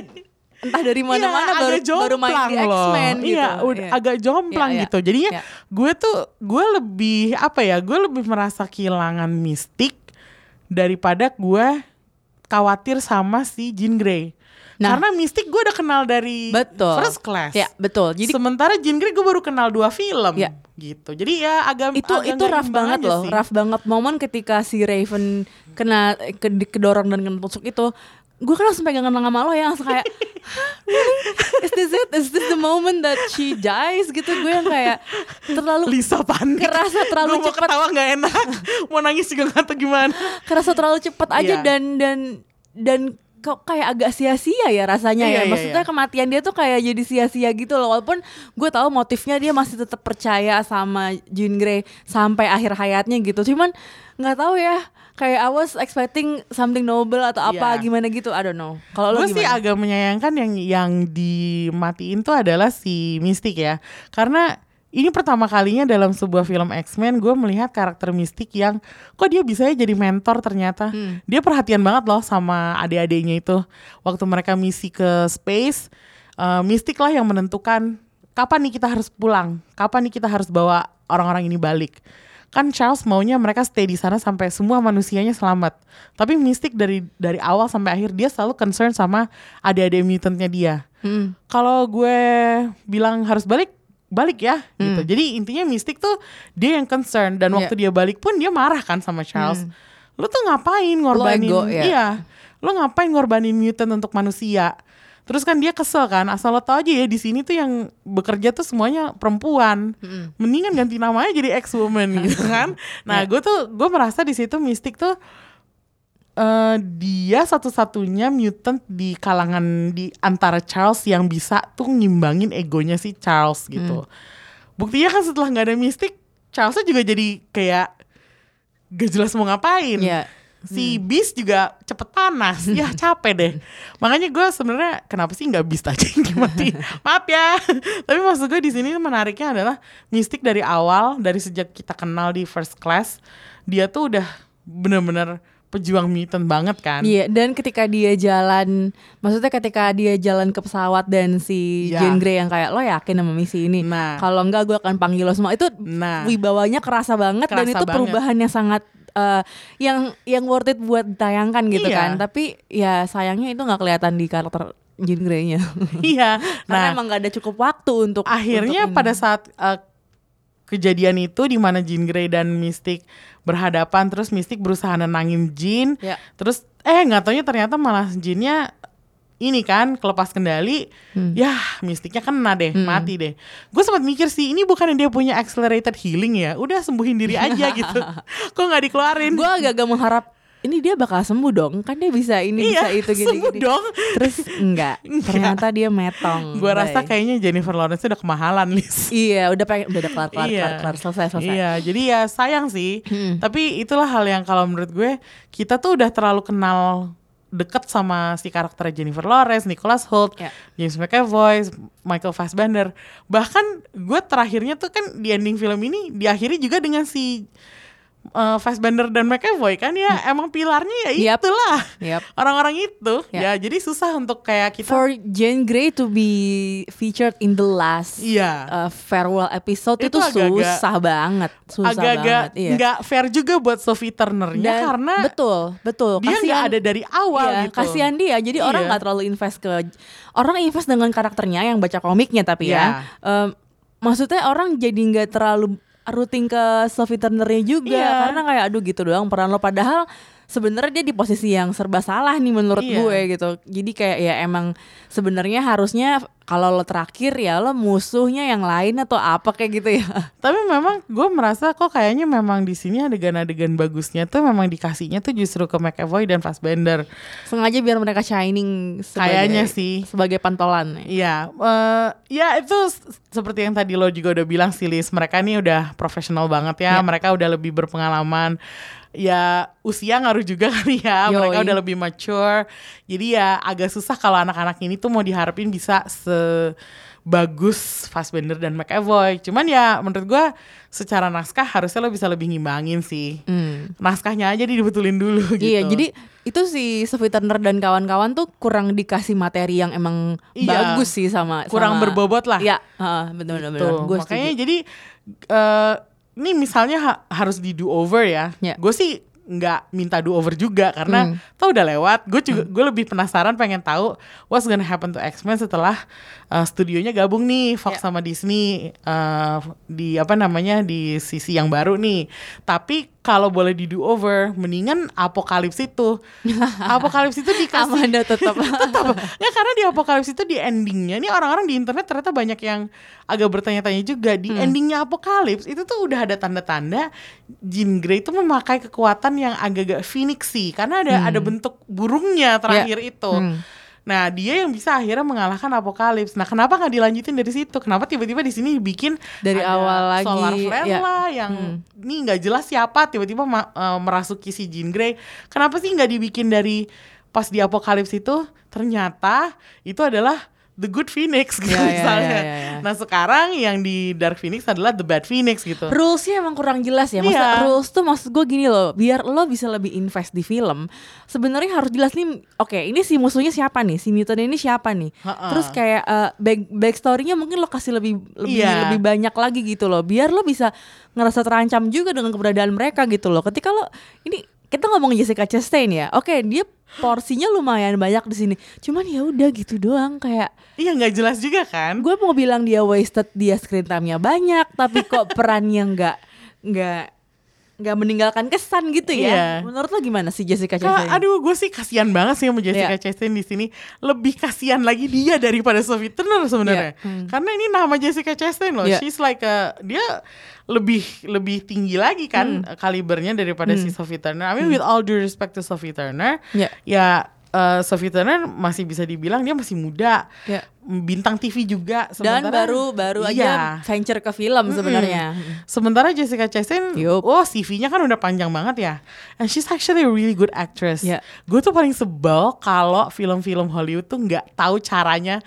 [SPEAKER 1] entah dari mana-mana
[SPEAKER 2] Iya,
[SPEAKER 1] baru baru main di. X-Men gitu.
[SPEAKER 2] Iya, udah agak jomplang
[SPEAKER 1] Iya, iya.
[SPEAKER 2] gitu. Jadinya
[SPEAKER 1] Iya.
[SPEAKER 2] gue tuh gue lebih apa ya? Gue lebih merasa kehilangan mistik daripada gue khawatir sama si Jean Grey.
[SPEAKER 1] Nah.
[SPEAKER 2] Karena mistik gue udah kenal dari
[SPEAKER 1] Betul.
[SPEAKER 2] first class.
[SPEAKER 1] Ya, betul. Jadi
[SPEAKER 2] Sementara Jean Grey gue baru kenal dua film
[SPEAKER 1] Ya.
[SPEAKER 2] gitu. Jadi ya agak
[SPEAKER 1] itu
[SPEAKER 2] agak
[SPEAKER 1] itu rough banget loh
[SPEAKER 2] sih.
[SPEAKER 1] rough banget momen ketika si Raven kena ke, kedorong dan kena tusuk itu gue kan langsung pegangan sama lo ya langsung kayak "Hah, really? is this it is this the moment that she dies gitu gue yang kayak terlalu
[SPEAKER 2] Lisa panik.
[SPEAKER 1] Kerasa terlalu
[SPEAKER 2] Gua mau
[SPEAKER 1] cepat.
[SPEAKER 2] ketawa nggak enak. [laughs] mau nangis juga nggak tahu gimana.
[SPEAKER 1] kerasa terlalu cepet
[SPEAKER 2] Iya.
[SPEAKER 1] aja dan dan dan kok kayak agak sia-sia ya rasanya
[SPEAKER 2] Iya,
[SPEAKER 1] ya
[SPEAKER 2] iya,
[SPEAKER 1] maksudnya
[SPEAKER 2] iya.
[SPEAKER 1] kematian dia tuh kayak jadi sia-sia gitu loh walaupun gue tahu motifnya dia masih tetap percaya sama Jean Grey sampai akhir hayatnya gitu cuman nggak tahu ya kayak I was expecting something noble atau apa
[SPEAKER 2] Iya.
[SPEAKER 1] gimana gitu I don't know kalau lo
[SPEAKER 2] Gue sih agak menyayangkan yang yang dimatiin tuh adalah si Mystic ya. Karena ini pertama kalinya dalam sebuah film X-Men gue melihat karakter Mystic yang kok dia bisa jadi mentor ternyata.
[SPEAKER 1] Hmm.
[SPEAKER 2] Dia perhatian banget loh sama adik-adiknya itu. Waktu mereka misi ke space, eh, Mystic lah yang menentukan kapan nih kita harus pulang, kapan nih kita harus bawa orang-orang ini balik. Kan Charles maunya mereka stay di sana sampai semua manusianya selamat. Tapi Mystic dari dari awal sampai akhir dia selalu concern sama adik-adik mutantnya dia.
[SPEAKER 1] Hmm.
[SPEAKER 2] Kalau gue bilang harus balik, balik ya gitu. Jadi intinya Mystic tuh dia yang concern dan waktu dia balik pun dia marah kan sama Charles. Lu tuh ngapain ngorbanin?
[SPEAKER 1] ego, ya?
[SPEAKER 2] Iya. Lu ngapain ngorbanin mutant untuk manusia? Terus kan dia kesel kan, asal lo tau aja ya di sini tuh yang bekerja tuh semuanya perempuan. Mendingan ganti namanya jadi ex woman [laughs] gitu kan. Nah, gue tuh gue merasa di situ Mystic tuh eh dia satu-satunya mutant di kalangan di antara Charles yang bisa tuh ngimbangin egonya si Charles gitu. Buktinya kan setelah nggak ada Mystic, Charles juga jadi kayak gak jelas mau ngapain.
[SPEAKER 1] Iya.
[SPEAKER 2] Si Beast juga cepet panas, [laughs] ya capek deh. Makanya gue sebenarnya kenapa sih nggak Beast aja yang dimati? [laughs] Maaf ya. Tapi maksud gue di sini menariknya adalah Mystic dari awal, dari sejak kita kenal di First Class, dia tuh udah bener-bener pejuang mutant banget kan.
[SPEAKER 1] Iya, dan ketika dia jalan, maksudnya ketika dia jalan ke pesawat dan si
[SPEAKER 2] Ya.
[SPEAKER 1] Jean Grey yang kayak lo yakin sama misi ini,
[SPEAKER 2] Nah.
[SPEAKER 1] kalau enggak gue akan panggil lo semua. Itu
[SPEAKER 2] Nah.
[SPEAKER 1] wibawanya kerasa banget dan
[SPEAKER 2] Kerasa
[SPEAKER 1] itu
[SPEAKER 2] banget.
[SPEAKER 1] perubahan yang sangat eh, yang yang worth it buat ditayangkan gitu
[SPEAKER 2] Iya.
[SPEAKER 1] kan. Tapi ya sayangnya itu nggak kelihatan di karakter Jean Grey-nya. [laughs]
[SPEAKER 2] Iya. [laughs]
[SPEAKER 1] Karena
[SPEAKER 2] Nah,
[SPEAKER 1] emang gak ada cukup waktu untuk
[SPEAKER 2] akhirnya
[SPEAKER 1] untuk
[SPEAKER 2] pada saat uh, kejadian itu di mana Jean Grey dan Mystic berhadapan terus Mystic berusaha nenangin Jean
[SPEAKER 1] Ya.
[SPEAKER 2] terus eh nggak taunya ternyata malah Jeannya ini kan kelepas kendali
[SPEAKER 1] Hmm.
[SPEAKER 2] ya Mysticnya kena deh mati deh gue sempat mikir sih ini bukan dia punya accelerated healing ya udah sembuhin diri aja [laughs] gitu kok nggak dikeluarin
[SPEAKER 1] gue agak-agak mengharap ini dia bakal sembuh dong kan dia bisa ini
[SPEAKER 2] Iya,
[SPEAKER 1] bisa itu gini
[SPEAKER 2] sembuh
[SPEAKER 1] gini
[SPEAKER 2] dong.
[SPEAKER 1] terus [laughs] enggak ternyata dia metong
[SPEAKER 2] gue rasa
[SPEAKER 1] Bye.
[SPEAKER 2] kayaknya Jennifer Lawrence udah kemahalan Lis [laughs]
[SPEAKER 1] Iya, udah pengen udah kelar kelar
[SPEAKER 2] Iya.
[SPEAKER 1] kelar, kelar selesai selesai.
[SPEAKER 2] Iya, jadi ya sayang sih. Tapi itulah hal yang kalau menurut gue kita tuh udah terlalu kenal deket sama si karakter Jennifer Lawrence, Nicholas Hoult,
[SPEAKER 1] Ya.
[SPEAKER 2] James McAvoy, Michael Fassbender. Bahkan gue terakhirnya tuh kan di ending film ini diakhiri juga dengan si uh, Fassbender dan McAvoy kan ya emang pilarnya ya
[SPEAKER 1] Yap.
[SPEAKER 2] itulah
[SPEAKER 1] Yap. [laughs]
[SPEAKER 2] orang-orang itu
[SPEAKER 1] Ya.
[SPEAKER 2] ya jadi susah untuk kayak kita
[SPEAKER 1] For Jane Grey to be featured in the last
[SPEAKER 2] Iya.
[SPEAKER 1] uh, farewell episode
[SPEAKER 2] Itu
[SPEAKER 1] itu, susah banget, susah
[SPEAKER 2] agak-agak
[SPEAKER 1] banget. Iya.
[SPEAKER 2] nggak fair juga buat Sophie Turnernya
[SPEAKER 1] Dan
[SPEAKER 2] karena
[SPEAKER 1] betul, betul.
[SPEAKER 2] dia nggak ada dari awal
[SPEAKER 1] Iya,
[SPEAKER 2] gitu.
[SPEAKER 1] Kasihan dia. Jadi orang
[SPEAKER 2] Iya.
[SPEAKER 1] nggak terlalu invest ke orang invest dengan karakternya yang baca komiknya tapi
[SPEAKER 2] Iya.
[SPEAKER 1] ya. Em, maksudnya orang jadi nggak terlalu rooting ke Sophie Turnernya juga
[SPEAKER 2] Iya.
[SPEAKER 1] karena kayak aduh gitu doang peran lo padahal sebenarnya dia di posisi yang serba salah nih menurut
[SPEAKER 2] Iya.
[SPEAKER 1] gue gitu. Jadi kayak ya emang sebenarnya harusnya kalau lo terakhir ya lo musuhnya yang lain atau apa kayak gitu ya. [laughs]
[SPEAKER 2] Tapi memang gue merasa kok kayaknya memang di sini adegan-adegan bagusnya tuh memang dikasihnya tuh justru ke McAvoy dan Fassbender.
[SPEAKER 1] Sengaja biar mereka shining sebagai,
[SPEAKER 2] Kayaknya sih.
[SPEAKER 1] sebagai pantolan.
[SPEAKER 2] Iya, eh, ya itu seperti yang tadi lo juga udah bilang sih, Liz. Mereka nih udah profesional banget ya.
[SPEAKER 1] Iya.
[SPEAKER 2] Mereka udah lebih berpengalaman. Ya usia ngaruh juga [laughs] kali ya.
[SPEAKER 1] Yoi.
[SPEAKER 2] Mereka udah lebih mature. Jadi ya agak susah kalau anak-anak ini tuh mau diharapin bisa sebagus Fassbender dan McAvoy. Cuman ya menurut gua secara naskah harusnya lo bisa lebih ngimbangin sih.
[SPEAKER 1] Hmm.
[SPEAKER 2] Naskahnya aja dibetulin dulu gitu.
[SPEAKER 1] Iya, jadi itu si Sophie Turner dan kawan-kawan tuh kurang dikasih materi yang emang
[SPEAKER 2] Iya.
[SPEAKER 1] bagus sih sama
[SPEAKER 2] Kurang
[SPEAKER 1] sama-
[SPEAKER 2] berbobot lah.
[SPEAKER 1] Iya, heeh, benar-benar. Gue
[SPEAKER 2] makanya jadi eh ini misalnya ha- harus di do over ya.
[SPEAKER 1] Ya.
[SPEAKER 2] Gue sih nggak minta do over juga karena
[SPEAKER 1] Hmm.
[SPEAKER 2] tau udah lewat. Gue juga gue lebih penasaran pengen tahu what's gonna happen to X-Men setelah eh, studionya gabung nih Fox
[SPEAKER 1] Ya.
[SPEAKER 2] sama Disney eh, di apa namanya di sisi yang baru nih. Tapi kalau boleh di do over, mendingan Apokalips itu. [laughs] Apokalips itu dikasih
[SPEAKER 1] Amanda tetap. [laughs]
[SPEAKER 2] tetap ya karena di apokalips itu di endingnya nih orang-orang di internet ternyata banyak yang agak bertanya-tanya juga di
[SPEAKER 1] Hmm.
[SPEAKER 2] endingnya apokalips itu tuh udah ada tanda-tanda Jean Grey itu memakai kekuatan yang agak-agak phoenixy karena ada ada bentuk burungnya terakhir itu
[SPEAKER 1] Hmm.
[SPEAKER 2] Nah dia yang bisa akhirnya mengalahkan apokalips. Nah kenapa nggak dilanjutin dari situ? Kenapa tiba-tiba di sini dibikin
[SPEAKER 1] Dari awal lagi,
[SPEAKER 2] solar flare
[SPEAKER 1] ya.
[SPEAKER 2] lah yang ini nggak jelas siapa tiba-tiba ma- eh, merasuki si Jean Grey. Kenapa sih nggak dibikin dari pas di apokalips itu ternyata itu adalah The Good Phoenix gitu
[SPEAKER 1] Ya, ya,
[SPEAKER 2] misalnya.
[SPEAKER 1] ya, ya, ya.
[SPEAKER 2] Nah sekarang yang di Dark Phoenix adalah The Bad Phoenix gitu.
[SPEAKER 1] Rulesnya emang kurang jelas ya. Maksudnya
[SPEAKER 2] Iya.
[SPEAKER 1] rules tuh maksud gue gini loh, biar lo bisa lebih invest di film. Sebenarnya harus jelas nih. Oke, ini si musuhnya siapa nih? Si mutant ini siapa nih?
[SPEAKER 2] Ha-ha.
[SPEAKER 1] Terus kayak eh, back backstorynya mungkin lo kasih lebih lebih
[SPEAKER 2] Iya.
[SPEAKER 1] lebih banyak lagi gitu loh. Biar lo bisa ngerasa terancam juga dengan keberadaan mereka gitu loh. Ketika lo ini kita ngomongin Jessica Chastain ya. Oke, dia porsinya lumayan banyak di sini. Cuman ya udah gitu doang kayak
[SPEAKER 2] Iya nggak jelas juga kan?
[SPEAKER 1] gue mau bilang dia wasted dia screen time-nya banyak tapi kok perannya nggak nggak nggak meninggalkan kesan gitu ya
[SPEAKER 2] Iya.
[SPEAKER 1] menurut lo gimana sih Jessica Chastain
[SPEAKER 2] aduh gue sih kasihan banget sih sama Jessica
[SPEAKER 1] Iya.
[SPEAKER 2] Chastain di sini. Lebih kasihan lagi dia daripada Sophie Turner sebenarnya.
[SPEAKER 1] Iya. Hmm.
[SPEAKER 2] Karena ini nama Jessica Chastain loh.
[SPEAKER 1] Iya.
[SPEAKER 2] She's like a, dia lebih lebih tinggi lagi kan
[SPEAKER 1] Hmm.
[SPEAKER 2] kalibernya daripada si Sophie Turner. I mean with all due respect to Sophie Turner,
[SPEAKER 1] Iya.
[SPEAKER 2] ya eh, Sophie Turner masih bisa dibilang dia masih muda.
[SPEAKER 1] Iya.
[SPEAKER 2] Bintang TV juga
[SPEAKER 1] dan
[SPEAKER 2] sementara-
[SPEAKER 1] baru baru
[SPEAKER 2] Iya.
[SPEAKER 1] aja venture ke film sebenarnya
[SPEAKER 2] Sementara Jessica Chastain,
[SPEAKER 1] Yup.
[SPEAKER 2] oh CV-nya kan udah panjang banget ya. And she's actually a really good actress.
[SPEAKER 1] Iya.
[SPEAKER 2] Gue tuh paling sebel kalau film-film Hollywood tuh nggak tahu caranya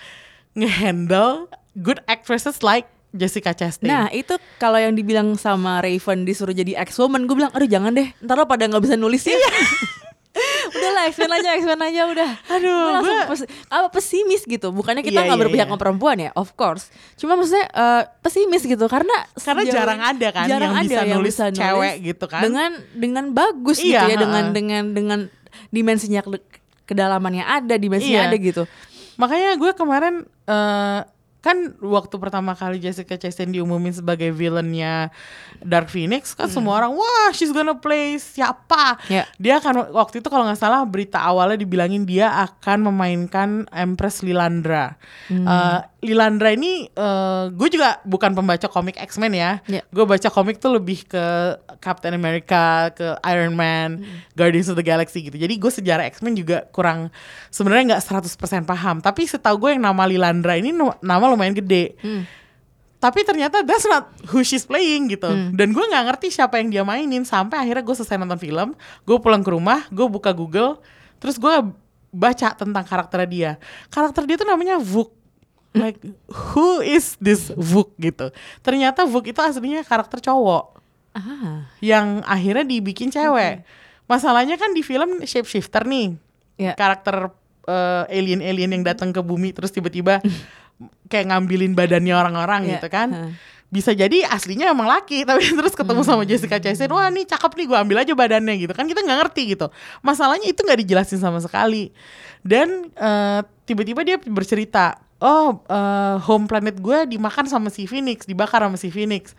[SPEAKER 2] ngehandle good actresses like Jessica Chastain.
[SPEAKER 1] Nah itu kalau yang dibilang sama Raven disuruh jadi ex-woman Gue bilang aduh jangan deh Ntar lo pada gak bisa nulis ya [laughs] Udah lah X-Men aja X-Men aja udah
[SPEAKER 2] Aduh,
[SPEAKER 1] Gue langsung
[SPEAKER 2] gua-
[SPEAKER 1] pes- apa, pesimis gitu Bukannya kita
[SPEAKER 2] Iya,
[SPEAKER 1] nggak
[SPEAKER 2] iya,
[SPEAKER 1] berpihak
[SPEAKER 2] iya.
[SPEAKER 1] sama perempuan ya Of course Cuma maksudnya eh, pesimis gitu Karena
[SPEAKER 2] Karena
[SPEAKER 1] sejauh-
[SPEAKER 2] jarang ada kan yang bisa nulis cewek gitu kan.
[SPEAKER 1] Dengan dengan bagus gitu
[SPEAKER 2] Iya,
[SPEAKER 1] ya Dengan
[SPEAKER 2] ha-ha.
[SPEAKER 1] dengan dengan dimensinya ke- kedalamannya ada Dimensinya
[SPEAKER 2] Iya.
[SPEAKER 1] ada gitu
[SPEAKER 2] Makanya gue kemarin eh, kan waktu pertama kali Jessica Chastain diumumin sebagai villainnya Dark Phoenix kan semua orang wah she's gonna play siapa?
[SPEAKER 1] Ya.
[SPEAKER 2] Dia akan waktu itu kalau nggak salah berita awalnya dibilangin dia akan memainkan Empress Lilandra. Eh, Lilandra ini eh, gue juga bukan pembaca komik X-Men ya.
[SPEAKER 1] Ya.
[SPEAKER 2] Gue baca komik tuh lebih ke Captain America, ke Iron Man, Guardians of the Galaxy gitu. Jadi gue sejarah X-Men juga kurang sebenarnya nggak 100% paham. Tapi setahu gue yang nama Lilandra ini no- lumayan gede. Tapi ternyata that's not who she's playing gitu. Dan gue nggak ngerti siapa yang dia mainin sampai akhirnya gue selesai nonton film, gue pulang ke rumah, gue buka Google, terus gue baca tentang karakter dia. Karakter dia tuh namanya Vuk. Like who is this Vuk gitu. Ternyata Vuk itu aslinya karakter cowok
[SPEAKER 1] Ah
[SPEAKER 2] yang akhirnya dibikin cewek. Masalahnya kan di film shapeshifter nih.
[SPEAKER 1] Ya.
[SPEAKER 2] Karakter eh, alien-alien yang datang ke bumi terus tiba-tiba [laughs] kayak ngambilin badannya orang-orang
[SPEAKER 1] Ya,
[SPEAKER 2] gitu kan.
[SPEAKER 1] ha.
[SPEAKER 2] Bisa jadi aslinya emang laki [laughs] tapi terus ketemu sama Jessica Chastain, wah nih cakep nih gue ambil aja badannya gitu kan kita nggak ngerti gitu. Masalahnya itu nggak dijelasin sama sekali. Dan eh, tiba-tiba dia bercerita oh eh, home planet gue dimakan sama si Phoenix, dibakar sama si Phoenix.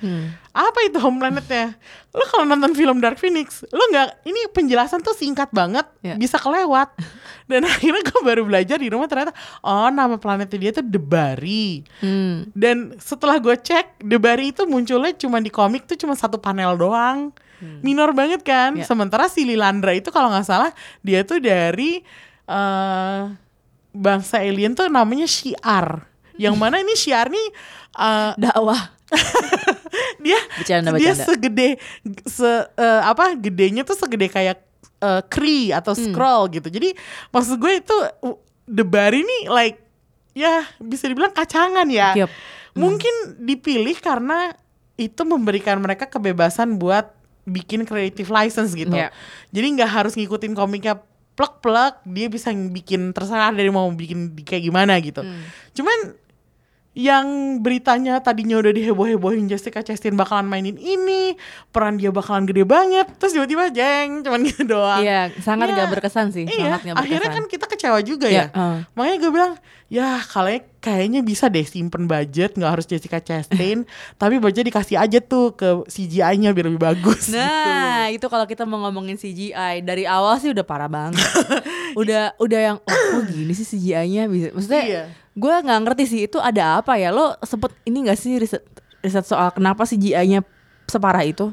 [SPEAKER 2] Apa itu home planetnya? Lo kalau nonton film Dark Phoenix, lo nggak ini penjelasan tuh singkat banget,
[SPEAKER 1] Ya.
[SPEAKER 2] bisa kelewat. [laughs] Dan akhirnya gue baru belajar di rumah ternyata oh nama planetnya dia tuh Debari.
[SPEAKER 1] Hmm.
[SPEAKER 2] Dan setelah gue cek, Debari itu munculnya cuma di komik tuh cuma satu panel doang. Minor banget kan.
[SPEAKER 1] Ya.
[SPEAKER 2] Sementara si Lilandra itu kalau nggak salah dia tuh dari eh bangsa alien tuh namanya Shiar. Yang mana ini Shiar nih eh,
[SPEAKER 1] Dakwah. [laughs]
[SPEAKER 2] dia
[SPEAKER 1] Bercanda,
[SPEAKER 2] dia
[SPEAKER 1] bercanda.
[SPEAKER 2] segede se eh, apa gedenya tuh segede kayak eh, Kree atau
[SPEAKER 1] Hmm.
[SPEAKER 2] scroll gitu. Jadi maksud gue itu uh, Debari nih like ya bisa dibilang kacangan ya.
[SPEAKER 1] Yup.
[SPEAKER 2] Mungkin dipilih karena itu memberikan mereka kebebasan buat bikin creative license gitu.
[SPEAKER 1] Iya.
[SPEAKER 2] Jadi nggak harus ngikutin komiknya plek-plek, dia bisa bikin terserah dari mau bikin kayak gimana gitu.
[SPEAKER 1] Hmm.
[SPEAKER 2] Cuman yang beritanya tadinya udah diheboh-hebohin Jessica Chastain bakalan mainin ini, peran dia bakalan gede banget, terus tiba-tiba jeng, cuman [laughs] gitu doang.
[SPEAKER 1] Iya, sangat
[SPEAKER 2] Iya.
[SPEAKER 1] gak berkesan sih.
[SPEAKER 2] Iya,
[SPEAKER 1] sangat gak berkesan.
[SPEAKER 2] akhirnya kan kita kecewa juga
[SPEAKER 1] Iya,
[SPEAKER 2] ya.
[SPEAKER 1] uh.
[SPEAKER 2] Makanya gue bilang, ya kalian kayaknya bisa deh simpen budget, nggak harus Jessica Chastain, [laughs] tapi budget dikasih aja tuh ke CGI-nya biar lebih bagus. gitu.
[SPEAKER 1] Nah, itu kalau kita mau ngomongin CGI dari awal sih udah parah banget. [laughs] udah udah yang oh, kok gini sih CGI-nya bisa. Maksudnya
[SPEAKER 2] Iya.
[SPEAKER 1] gue nggak ngerti sih itu ada apa ya. Lo sempet ini gak sih riset riset soal kenapa CGI-nya separah itu?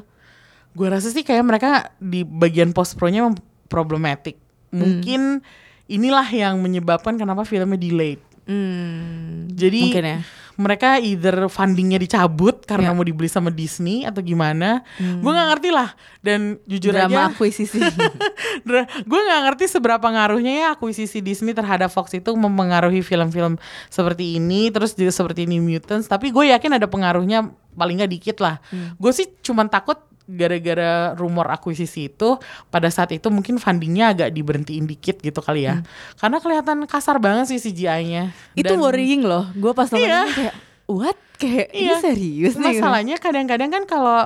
[SPEAKER 2] Gue rasa sih kayak mereka di bagian post pro-nya emang problematic. Mungkin inilah yang menyebabkan kenapa filmnya delayed.
[SPEAKER 1] Hmm,
[SPEAKER 2] Jadi
[SPEAKER 1] mungkin ya.
[SPEAKER 2] mereka either fundingnya dicabut karena
[SPEAKER 1] Ya.
[SPEAKER 2] mau dibeli sama Disney atau gimana. Gue nggak ngerti lah. Dan jujur
[SPEAKER 1] Drama
[SPEAKER 2] aja,
[SPEAKER 1] akuisisi. [laughs]
[SPEAKER 2] gue nggak ngerti seberapa ngaruhnya ya akuisisi Disney terhadap Fox itu mempengaruhi film-film seperti ini, terus juga seperti ini Mutants. Tapi gue yakin ada pengaruhnya paling nggak dikit lah. Gue sih cuman takut gara-gara rumor akuisisi itu pada saat itu mungkin fundingnya agak diberhentiin dikit gitu kali ya karena kelihatan kasar banget sih CGI-nya
[SPEAKER 1] itu worrying loh. Gue pas nonton
[SPEAKER 2] Iya.
[SPEAKER 1] ini kayak what? Kayak ini
[SPEAKER 2] Iya.
[SPEAKER 1] serius nih.
[SPEAKER 2] Masalahnya kadang-kadang kan kalau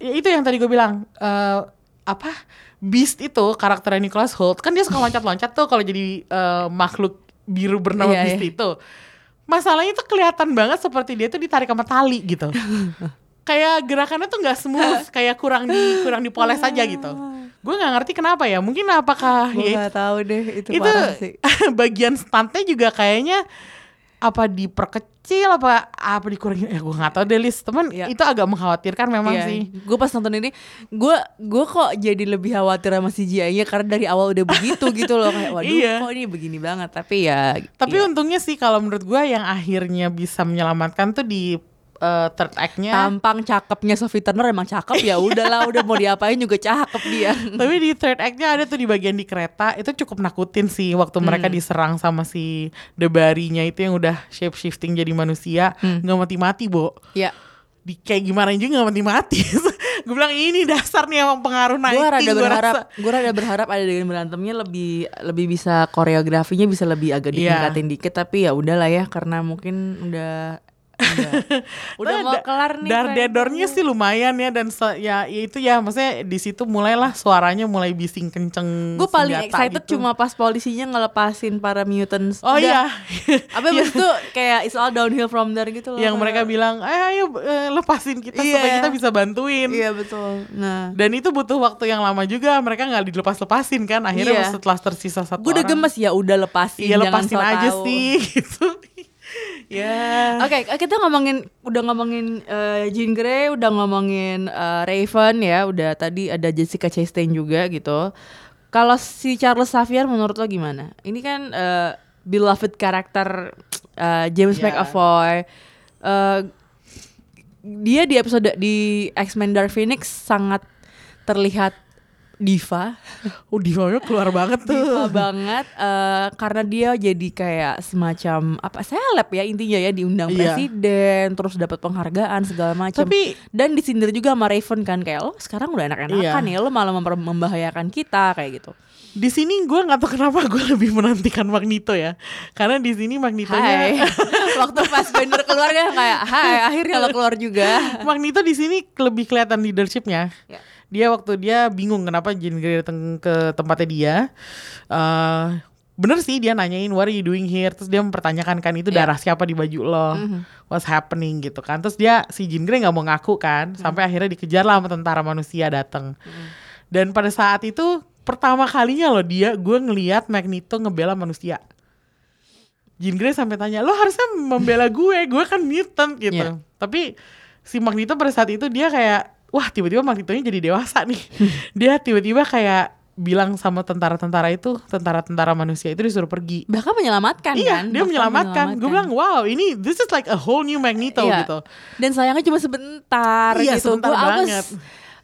[SPEAKER 2] ya itu yang tadi gue bilang eh, apa Beast itu karakternya Nicholas Holt kan dia suka loncat-loncat tuh kalau jadi eh, makhluk biru bernama
[SPEAKER 1] Iya,
[SPEAKER 2] Beast
[SPEAKER 1] iya.
[SPEAKER 2] itu. Masalahnya itu kelihatan banget seperti dia tuh ditarik sama tali gitu. [laughs] kayak gerakannya tuh nggak smooth, [laughs] kayak kurang di kurang dipoles aja gitu. Gue nggak ngerti kenapa ya. Mungkin apakah
[SPEAKER 1] Gue
[SPEAKER 2] ya
[SPEAKER 1] gak tahu deh itu,
[SPEAKER 2] itu
[SPEAKER 1] parah sih. [laughs]
[SPEAKER 2] bagian stuntnya juga kayaknya apa diperkecil apa apa dikurangin eh gue nggak tahu deh Lis teman
[SPEAKER 1] Iya.
[SPEAKER 2] itu agak mengkhawatirkan memang
[SPEAKER 1] Iya,
[SPEAKER 2] sih
[SPEAKER 1] Gue pas nonton ini, gue gue kok jadi lebih khawatir sama CGI-nya karena dari awal udah begitu [laughs] gitu loh kayak waduh
[SPEAKER 2] Iya.
[SPEAKER 1] kok ini begini banget tapi ya.
[SPEAKER 2] tapi
[SPEAKER 1] iya.
[SPEAKER 2] untungnya sih kalau menurut gue yang akhirnya bisa menyelamatkan tuh di eh, third act-nya
[SPEAKER 1] tampang cakepnya Sophie Turner emang cakep ya udahlah [laughs] udah mau diapain juga cakep dia.
[SPEAKER 2] tapi di third act-nya ada tuh di bagian di kereta itu cukup nakutin sih waktu mereka
[SPEAKER 1] Hmm.
[SPEAKER 2] diserang sama si Debarinya itu yang udah shape shifting jadi manusia
[SPEAKER 1] Hmm.
[SPEAKER 2] nggak mati-mati bo
[SPEAKER 1] ya,
[SPEAKER 2] di kayak gimana juga nggak mati-mati [laughs] gue bilang ini dasar nih emang pengaruh naik
[SPEAKER 1] gue rada berharap, gue rada berharap ada dengan berantemnya lebih lebih bisa koreografinya bisa lebih agak
[SPEAKER 2] Iya.
[SPEAKER 1] ditingkatin dikit tapi ya udahlah ya karena mungkin udah [laughs] udah, udah mau kelar nih.
[SPEAKER 2] Dar dedornya sih lumayan ya dan ya, itu ya maksudnya di situ mulailah suaranya mulai bising kenceng.
[SPEAKER 1] Gue paling excited
[SPEAKER 2] gitu.
[SPEAKER 1] cuma pas polisinya ngelepasin para mutants.
[SPEAKER 2] Oh
[SPEAKER 1] Udah.
[SPEAKER 2] iya.
[SPEAKER 1] Apa [laughs] abis itu kayak it's all downhill from there gitu loh.
[SPEAKER 2] yang mereka bilang, "Ayo ayo eh, lepasin kita
[SPEAKER 1] Iya.
[SPEAKER 2] supaya kita bisa bantuin."
[SPEAKER 1] Iya betul. Nah,
[SPEAKER 2] Dan itu butuh waktu yang lama juga. Mereka nggak dilepas-lepasin kan. Akhirnya
[SPEAKER 1] Iya.
[SPEAKER 2] setelah tersisa satu
[SPEAKER 1] gue udah gemes ya udah lepasin.
[SPEAKER 2] Iya lepasin aja
[SPEAKER 1] tau.
[SPEAKER 2] sih [laughs] gitu. Ya.
[SPEAKER 1] Oke, kita ngomongin udah ngomongin eh, Jean Grey, udah ngomongin eh, Raven ya, udah tadi ada Jessica Chastain juga gitu. Kalau si Charles Xavier menurut lo gimana? Ini kan eh, beloved karakter eh, James
[SPEAKER 2] Ya.
[SPEAKER 1] McAvoy. Eh, dia di episode di X-Men Dark Phoenix sangat terlihat diva.
[SPEAKER 2] Oh divanya keluar banget tuh.
[SPEAKER 1] diva banget eh, karena dia jadi kayak semacam apa seleb ya intinya ya diundang
[SPEAKER 2] Iya.
[SPEAKER 1] presiden terus dapat penghargaan segala macam
[SPEAKER 2] Tapi-
[SPEAKER 1] dan disindir juga sama Raven kan kayak lo sekarang udah enak-enakan
[SPEAKER 2] Iya.
[SPEAKER 1] ya lo malah membahayakan kita kayak gitu
[SPEAKER 2] Di sini gue nggak tahu kenapa gue [laughs] lebih menantikan Magneto ya. Karena di sini Magnetonya
[SPEAKER 1] Hai [laughs] waktu pas bener keluar dia kayak hai akhirnya lo keluar juga [laughs]
[SPEAKER 2] Magneto di sini lebih kelihatan leadershipnya.
[SPEAKER 1] Ya.
[SPEAKER 2] Dia waktu dia bingung kenapa Jean Grey datang ke tempatnya dia. eh bener sih dia nanyain what are you doing here? Terus dia mempertanyakan kan itu
[SPEAKER 1] Iya.
[SPEAKER 2] darah siapa di baju lo? What's happening? Gitu kan. Terus dia si Jean Grey nggak mau ngaku kan sampai akhirnya dikejar lah sama tentara manusia datang dan pada saat itu pertama kalinya loh dia gue ngeliat Magneto ngebela manusia. Jean Grey sampai tanya lo harusnya membela gue gue kan mutant gitu.
[SPEAKER 1] Iya.
[SPEAKER 2] tapi si Magneto pada saat itu dia kayak wah tiba-tiba Magnetonya jadi dewasa nih. [laughs] Dia tiba-tiba kayak bilang sama tentara-tentara itu tentara-tentara manusia itu disuruh pergi.
[SPEAKER 1] Bahkan menyelamatkan
[SPEAKER 2] iya
[SPEAKER 1] kan?
[SPEAKER 2] dia
[SPEAKER 1] Bahkan
[SPEAKER 2] menyelamatkan. Gue bilang wow ini this is like a whole new Magneto
[SPEAKER 1] Iya.
[SPEAKER 2] gitu.
[SPEAKER 1] Dan sayangnya cuma sebentar
[SPEAKER 2] Iya,
[SPEAKER 1] gitu.
[SPEAKER 2] sebentar
[SPEAKER 1] Gua- I was-
[SPEAKER 2] banget.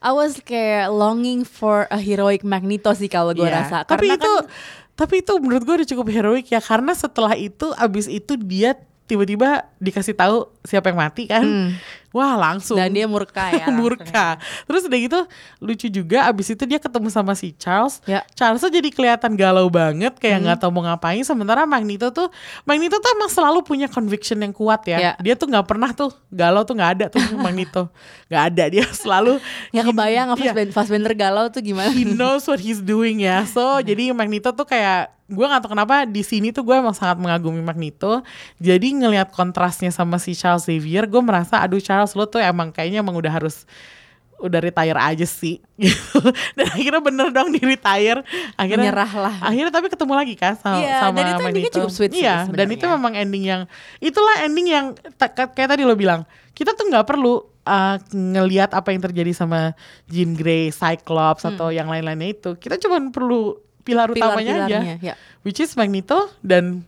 [SPEAKER 1] I was kayak longing for a heroic Magneto sih kalau gue
[SPEAKER 2] Iya.
[SPEAKER 1] rasa.
[SPEAKER 2] Tapi
[SPEAKER 1] Karena
[SPEAKER 2] itu
[SPEAKER 1] kan-
[SPEAKER 2] tapi itu menurut gue udah cukup heroik ya karena setelah itu abis itu dia tiba-tiba dikasih tahu siapa yang mati kan wah langsung
[SPEAKER 1] Hmm. dan dia murka ya [laughs]
[SPEAKER 2] murka. Terus udah gitu lucu juga abis itu dia ketemu sama si Charles.
[SPEAKER 1] Ya.
[SPEAKER 2] Charles tuh jadi kelihatan galau banget kayak nggak tahu mau ngapain. Sementara Magneto tuh Magneto tuh emang selalu punya conviction yang kuat ya.
[SPEAKER 1] Ya.
[SPEAKER 2] Dia tuh nggak pernah tuh galau tuh nggak ada tuh [laughs] Magneto. nggak ada dia selalu [laughs]
[SPEAKER 1] Ya kebayang
[SPEAKER 2] Iya.
[SPEAKER 1] Fassbender, Fassbender galau tuh gimana
[SPEAKER 2] he knows what he's doing ya. So jadi Magneto tuh kayak gue gak tahu kenapa di sini tuh gue emang sangat mengagumi Magneto. Jadi ngelihat kontrasnya sama si Charles Xavier, gue merasa aduh Charles lo tuh emang kayaknya emang udah harus udah retire aja sih gitu. [laughs] Dan akhirnya bener dong di retire. Akhirnya
[SPEAKER 1] Menyerah lah.
[SPEAKER 2] Akhirnya tapi ketemu lagi kan sama,
[SPEAKER 1] Iya,
[SPEAKER 2] sama
[SPEAKER 1] dan itu endingnya cukup sweet sih
[SPEAKER 2] Iya, dan
[SPEAKER 1] sebenarnya.
[SPEAKER 2] itu memang ending yang itulah ending yang kayak tadi lo bilang. Kita tuh nggak perlu uh, ngelihat apa yang terjadi sama Jean Grey, Cyclops atau yang lain-lainnya itu. Kita cuma perlu pilar, utamanya aja,
[SPEAKER 1] ya.
[SPEAKER 2] which is Magneto dan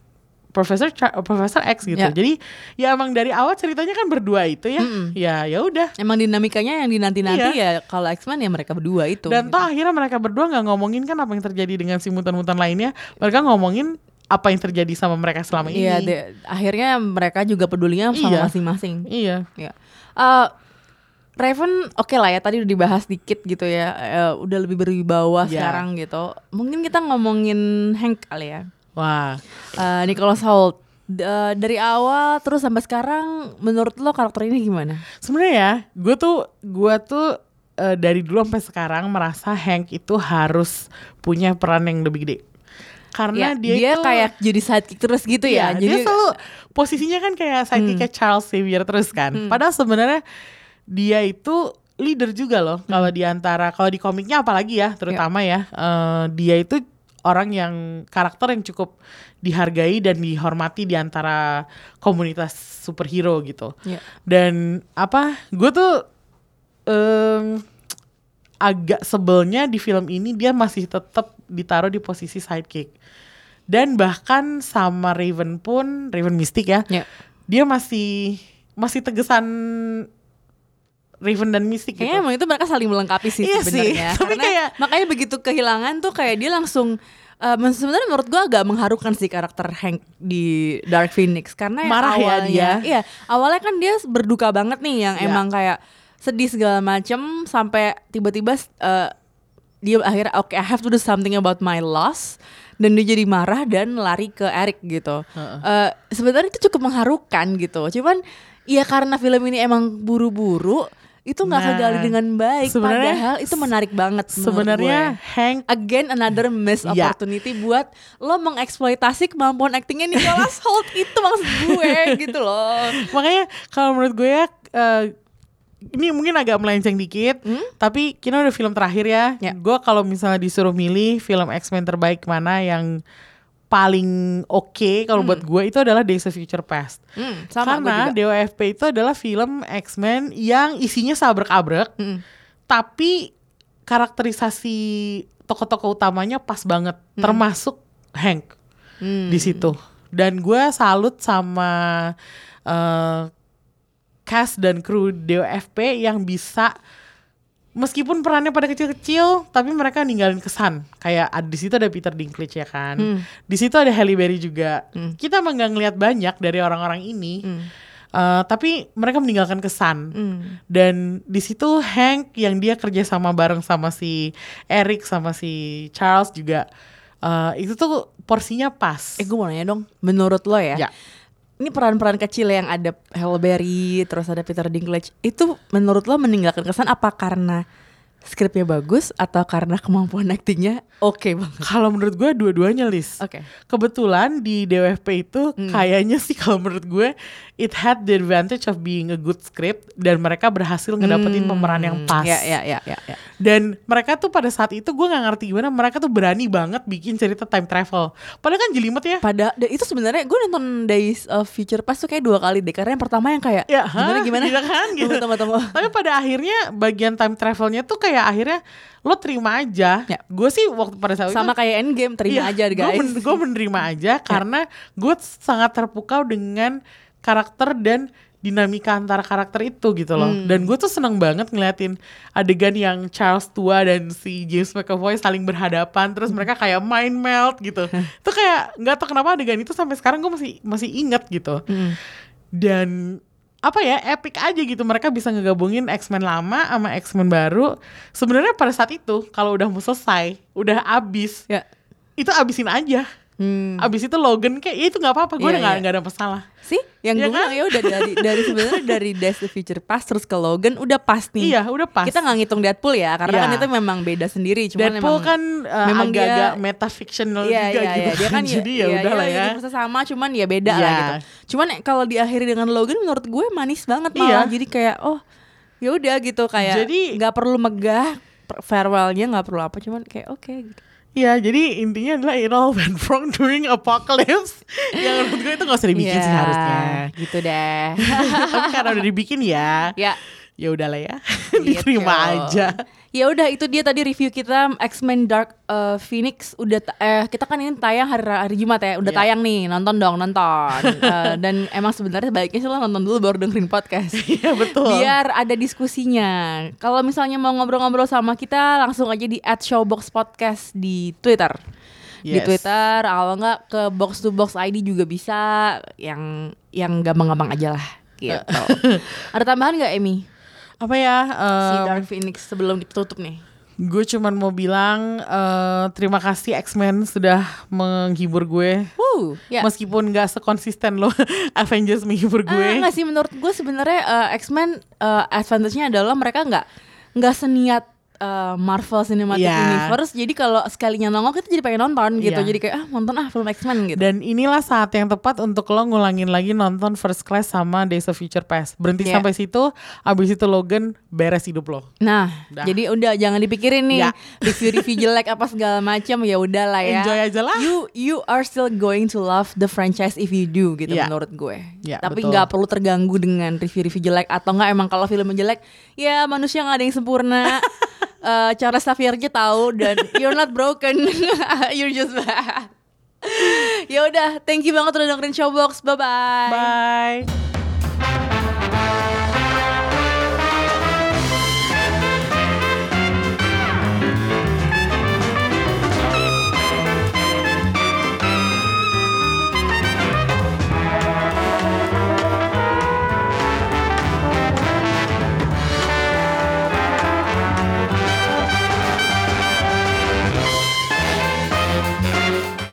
[SPEAKER 2] Profesor Cha- Profesor X gitu.
[SPEAKER 1] Ya.
[SPEAKER 2] Jadi ya emang dari awal ceritanya kan berdua itu ya. Ya ya udah.
[SPEAKER 1] Emang dinamikanya yang dinanti-nanti ya kalau X-Men ya mereka berdua itu.
[SPEAKER 2] Iya. Dan
[SPEAKER 1] gitu.
[SPEAKER 2] toh akhirnya mereka berdua nggak ngomongin kan apa yang terjadi dengan si mutan-mutan lainnya. Mereka ngomongin apa yang terjadi sama mereka selama ini.
[SPEAKER 1] Iya, de- akhirnya mereka juga pedulinya sama
[SPEAKER 2] Iya.
[SPEAKER 1] masing-masing.
[SPEAKER 2] Iya.
[SPEAKER 1] Ya. Eh, Raven oke lah ya tadi udah dibahas dikit gitu ya. Eh, udah lebih berwibawa
[SPEAKER 2] Iya.
[SPEAKER 1] sekarang gitu. Mungkin kita ngomongin Hank kali ya.
[SPEAKER 2] Wah.
[SPEAKER 1] Eh, Nicholas Hoult D- eh, dari awal terus sampai sekarang menurut lo karakter ini gimana?
[SPEAKER 2] Sebenarnya ya, gue tuh gue tuh eh, dari dulu sampai sekarang merasa Hank itu harus punya peran yang lebih gede. Karena
[SPEAKER 1] Ya,
[SPEAKER 2] dia, itu
[SPEAKER 1] kayak jadi sidekick terus gitu
[SPEAKER 2] Iya,
[SPEAKER 1] ya.
[SPEAKER 2] dia
[SPEAKER 1] Jadi
[SPEAKER 2] selalu posisinya kan kayak sidekicknya Charles Xavier terus kan. Padahal sebenarnya dia itu leader juga loh. Kalau di antara kalau di komiknya apalagi ya, terutama ya, eh, dia itu orang yang karakter yang cukup dihargai dan dihormati di antara komunitas superhero gitu.
[SPEAKER 1] Iya.
[SPEAKER 2] Dan apa? Gue tuh em, agak sebelnya di film ini dia masih tetap ditaruh di posisi sidekick. Dan bahkan sama Raven pun, Raven Mystic ya,
[SPEAKER 1] Ya.
[SPEAKER 2] dia masih masih tegesan Raven dan Mystic
[SPEAKER 1] Kayaknya
[SPEAKER 2] gitu.
[SPEAKER 1] emang itu mereka saling melengkapi sih
[SPEAKER 2] Iya
[SPEAKER 1] sebenarnya. [laughs]
[SPEAKER 2] tapi
[SPEAKER 1] Karena
[SPEAKER 2] kayak-
[SPEAKER 1] makanya begitu kehilangan tuh kayak dia langsung men- sebenarnya menurut gua agak mengharukan sih karakter Hank di Dark Phoenix karena
[SPEAKER 2] Marah ya
[SPEAKER 1] awalnya
[SPEAKER 2] dia.
[SPEAKER 1] iya awalnya kan dia berduka banget nih yang
[SPEAKER 2] Ya.
[SPEAKER 1] emang kayak sedih segala macem sampai tiba-tiba eh, dia akhirnya oke I have to do something about my loss dan dia jadi marah dan lari ke Eric gitu. Eh, sebenarnya itu cukup mengharukan gitu. Cuman ya karena film ini emang buru-buru itu nggak
[SPEAKER 2] Nah,
[SPEAKER 1] kegali dengan baik.
[SPEAKER 2] sebenarnya-
[SPEAKER 1] Padahal itu menarik banget.
[SPEAKER 2] Sebenarnya. Hank
[SPEAKER 1] again another missed
[SPEAKER 2] Iya.
[SPEAKER 1] opportunity buat lo mengeksploitasi kemampuan aktingnya Nicholas [laughs] Hoult itu maksud gue gitu loh.
[SPEAKER 2] makanya kalau menurut gue ya eh, ini mungkin agak melenceng dikit, tapi kita udah film terakhir ya.
[SPEAKER 1] Hmm? Ya.
[SPEAKER 2] Gue kalau misalnya disuruh milih film X-Men terbaik mana yang paling oke kalau buat gue itu adalah Days of Future Past.
[SPEAKER 1] Hmm, sama
[SPEAKER 2] Karena. DOFP itu adalah film X-Men yang isinya sabrek-abrek,
[SPEAKER 1] Mm.
[SPEAKER 2] tapi karakterisasi tokoh-tokoh utamanya pas banget, termasuk Hank
[SPEAKER 1] Hmm.
[SPEAKER 2] di situ. Dan gue salut sama eh, cast dan kru DOFP yang bisa meskipun perannya pada kecil-kecil tapi mereka ninggalin kesan. Kayak ad- di situ ada Peter Dinklage ya kan? Di situ ada Halle Berry juga. Kita emang nggak ngeliat banyak dari orang-orang ini. Eh, tapi mereka meninggalkan kesan. Dan di situ Hank yang dia kerja sama bareng sama si Eric sama si Charles juga eh, itu tuh porsinya pas.
[SPEAKER 1] Eh gue mau nanya dong, menurut lo ya,
[SPEAKER 2] Ya.
[SPEAKER 1] Ini peran-peran kecil yang ada Halle Berry, terus ada Peter Dinklage, itu menurut lo meninggalkan kesan apa? Karena skripnya bagus atau karena kemampuan aktingnya oke banget.
[SPEAKER 2] Kalau menurut gue dua-duanya list.
[SPEAKER 1] Oke.
[SPEAKER 2] Kebetulan di DWFP itu
[SPEAKER 1] Hmm.
[SPEAKER 2] kayaknya sih kalau menurut gue it had the advantage of being a good script dan mereka berhasil ngedapetin pemeran yang pas.
[SPEAKER 1] Ya ya ya ya. ya.
[SPEAKER 2] Dan mereka tuh pada saat itu gue nggak ngerti gimana mereka tuh berani banget bikin cerita time travel. Padahal kan jelimet ya.
[SPEAKER 1] Pada itu sebenarnya gue nonton Days of Future Past tuh kayak dua kali deh karena yang pertama yang kayak
[SPEAKER 2] Ya,
[SPEAKER 1] gimana
[SPEAKER 2] hah?
[SPEAKER 1] gimana
[SPEAKER 2] Gitu kan, gitu.
[SPEAKER 1] Tunggu, tunggu, tunggu.
[SPEAKER 2] Tapi pada akhirnya bagian time travelnya tuh kayak akhirnya lo terima aja.
[SPEAKER 1] Ya.
[SPEAKER 2] Gue sih waktu pada saat
[SPEAKER 1] sama
[SPEAKER 2] itu
[SPEAKER 1] kayak Endgame terima aja guys.
[SPEAKER 2] Gue menerima aja [laughs] karena gue sangat terpukau dengan karakter dan dinamika antara karakter itu gitu loh.
[SPEAKER 1] Hmm.
[SPEAKER 2] Dan gue tuh seneng banget ngeliatin adegan yang Charles tua dan si James McAvoy saling berhadapan, terus
[SPEAKER 1] Hmm.
[SPEAKER 2] mereka kayak mind melt gitu. [laughs] itu kayak nggak tau kenapa adegan itu sampai sekarang gue masih masih inget gitu.
[SPEAKER 1] Hmm.
[SPEAKER 2] Dan apa ya epic aja gitu mereka bisa ngegabungin X-Men lama sama X-Men baru. Sebenarnya pada saat itu kalau udah mau selesai, udah abis,
[SPEAKER 1] Ya.
[SPEAKER 2] itu abisin aja.
[SPEAKER 1] Hmm.
[SPEAKER 2] Abis itu Logan kayak ya itu nggak apa-apa, gue
[SPEAKER 1] Iya,
[SPEAKER 2] udah nggak
[SPEAKER 1] iya.
[SPEAKER 2] nggak ada masalah.
[SPEAKER 1] Sih, yang
[SPEAKER 2] Ya
[SPEAKER 1] gue
[SPEAKER 2] kan?
[SPEAKER 1] bilang ya udah dari dari [laughs] sebenarnya dari Days of Future Past terus ke Logan udah pas nih.
[SPEAKER 2] Iya, udah pas.
[SPEAKER 1] Kita nggak ngitung Deadpool ya, karena
[SPEAKER 2] Iya.
[SPEAKER 1] kan itu memang beda sendiri. Cuman
[SPEAKER 2] Deadpool
[SPEAKER 1] memang,
[SPEAKER 2] kan uh,
[SPEAKER 1] memang
[SPEAKER 2] agak-agak metafictional
[SPEAKER 1] Iya,
[SPEAKER 2] juga
[SPEAKER 1] iya,
[SPEAKER 2] gitu
[SPEAKER 1] iya. Dia kan
[SPEAKER 2] Jadi ya udah lah ya.
[SPEAKER 1] universe sama, cuman ya beda lah
[SPEAKER 2] Iya.
[SPEAKER 1] gitu. Cuman kalau diakhiri dengan Logan menurut gue manis banget malah.
[SPEAKER 2] Iya.
[SPEAKER 1] Jadi kayak oh ya udah gitu kayak nggak perlu megah farewellnya nggak perlu apa cuman kayak oke gitu.
[SPEAKER 2] Iya, jadi intinya adalah it all went wrong during apocalypse. [laughs] yang menurut gue itu gak usah dibikin sih
[SPEAKER 1] Ya,
[SPEAKER 2] harusnya.
[SPEAKER 1] gitu deh. [laughs]
[SPEAKER 2] Tapi karena udah dibikin ya,
[SPEAKER 1] ya
[SPEAKER 2] ya udahlah ya,
[SPEAKER 1] Gitu. [laughs]
[SPEAKER 2] diterima aja.
[SPEAKER 1] Ya udah itu dia tadi review kita X-Men Dark uh, Phoenix udah eh kita kan ini tayang hari hari Jumat ya, udah
[SPEAKER 2] Iya.
[SPEAKER 1] tayang nih, nonton dong, nonton. [laughs] Eh, dan emang sebenarnya sebaiknya sih lo nonton dulu baru dengerin podcast. [laughs]
[SPEAKER 2] Iya betul.
[SPEAKER 1] Biar ada diskusinya. Kalau misalnya mau ngobrol-ngobrol sama kita langsung aja di @showboxpodcast di Twitter. Di
[SPEAKER 2] Yes.
[SPEAKER 1] Twitter, kalau nggak ke box to box ID juga bisa yang yang gampang-gampang aja lah gitu. [laughs] ada tambahan nggak Emmy?
[SPEAKER 2] Apa ya?
[SPEAKER 1] Si
[SPEAKER 2] em,
[SPEAKER 1] Dark Phoenix sebelum ditutup nih.
[SPEAKER 2] Gue cuman mau bilang eh, terima kasih X-Men sudah menghibur gue.
[SPEAKER 1] Wuh, ya.
[SPEAKER 2] Meskipun gak sekonsisten lo [laughs] Avengers menghibur gue.
[SPEAKER 1] Ah, nggak sih menurut gue sebenarnya eh, X-Men eh, advantage-nya adalah mereka nggak nggak seniat eh, Marvel Cinematic
[SPEAKER 2] Iya.
[SPEAKER 1] Universe. Jadi kalau sekalinya nongol kita jadi pengen nonton gitu.
[SPEAKER 2] Iya.
[SPEAKER 1] Jadi kayak ah nonton ah film X-Men gitu.
[SPEAKER 2] Dan inilah saat yang tepat untuk lo ngulangin lagi nonton First Class sama Days of Future Past. Berhenti
[SPEAKER 1] Iya.
[SPEAKER 2] sampai situ, abis itu Logan beres hidup lo.
[SPEAKER 1] Nah,
[SPEAKER 2] Dah.
[SPEAKER 1] jadi udah jangan dipikirin nih
[SPEAKER 2] Ya.
[SPEAKER 1] review-review jelek apa segala macam ya udah lah ya.
[SPEAKER 2] Enjoy aja lah.
[SPEAKER 1] You you are still going to love the franchise if you do gitu
[SPEAKER 2] Ya.
[SPEAKER 1] menurut gue.
[SPEAKER 2] Ya,
[SPEAKER 1] Tapi nggak perlu terganggu dengan review-review jelek atau nggak emang kalau filmnya jelek ya manusia nggak ada yang sempurna. [laughs] Charles Xavier aja tahu dan [laughs] you're not broken. [laughs] you're just bad. [laughs] ya udah, thank you banget udah dengerin Showbox. Bye bye.
[SPEAKER 2] Bye.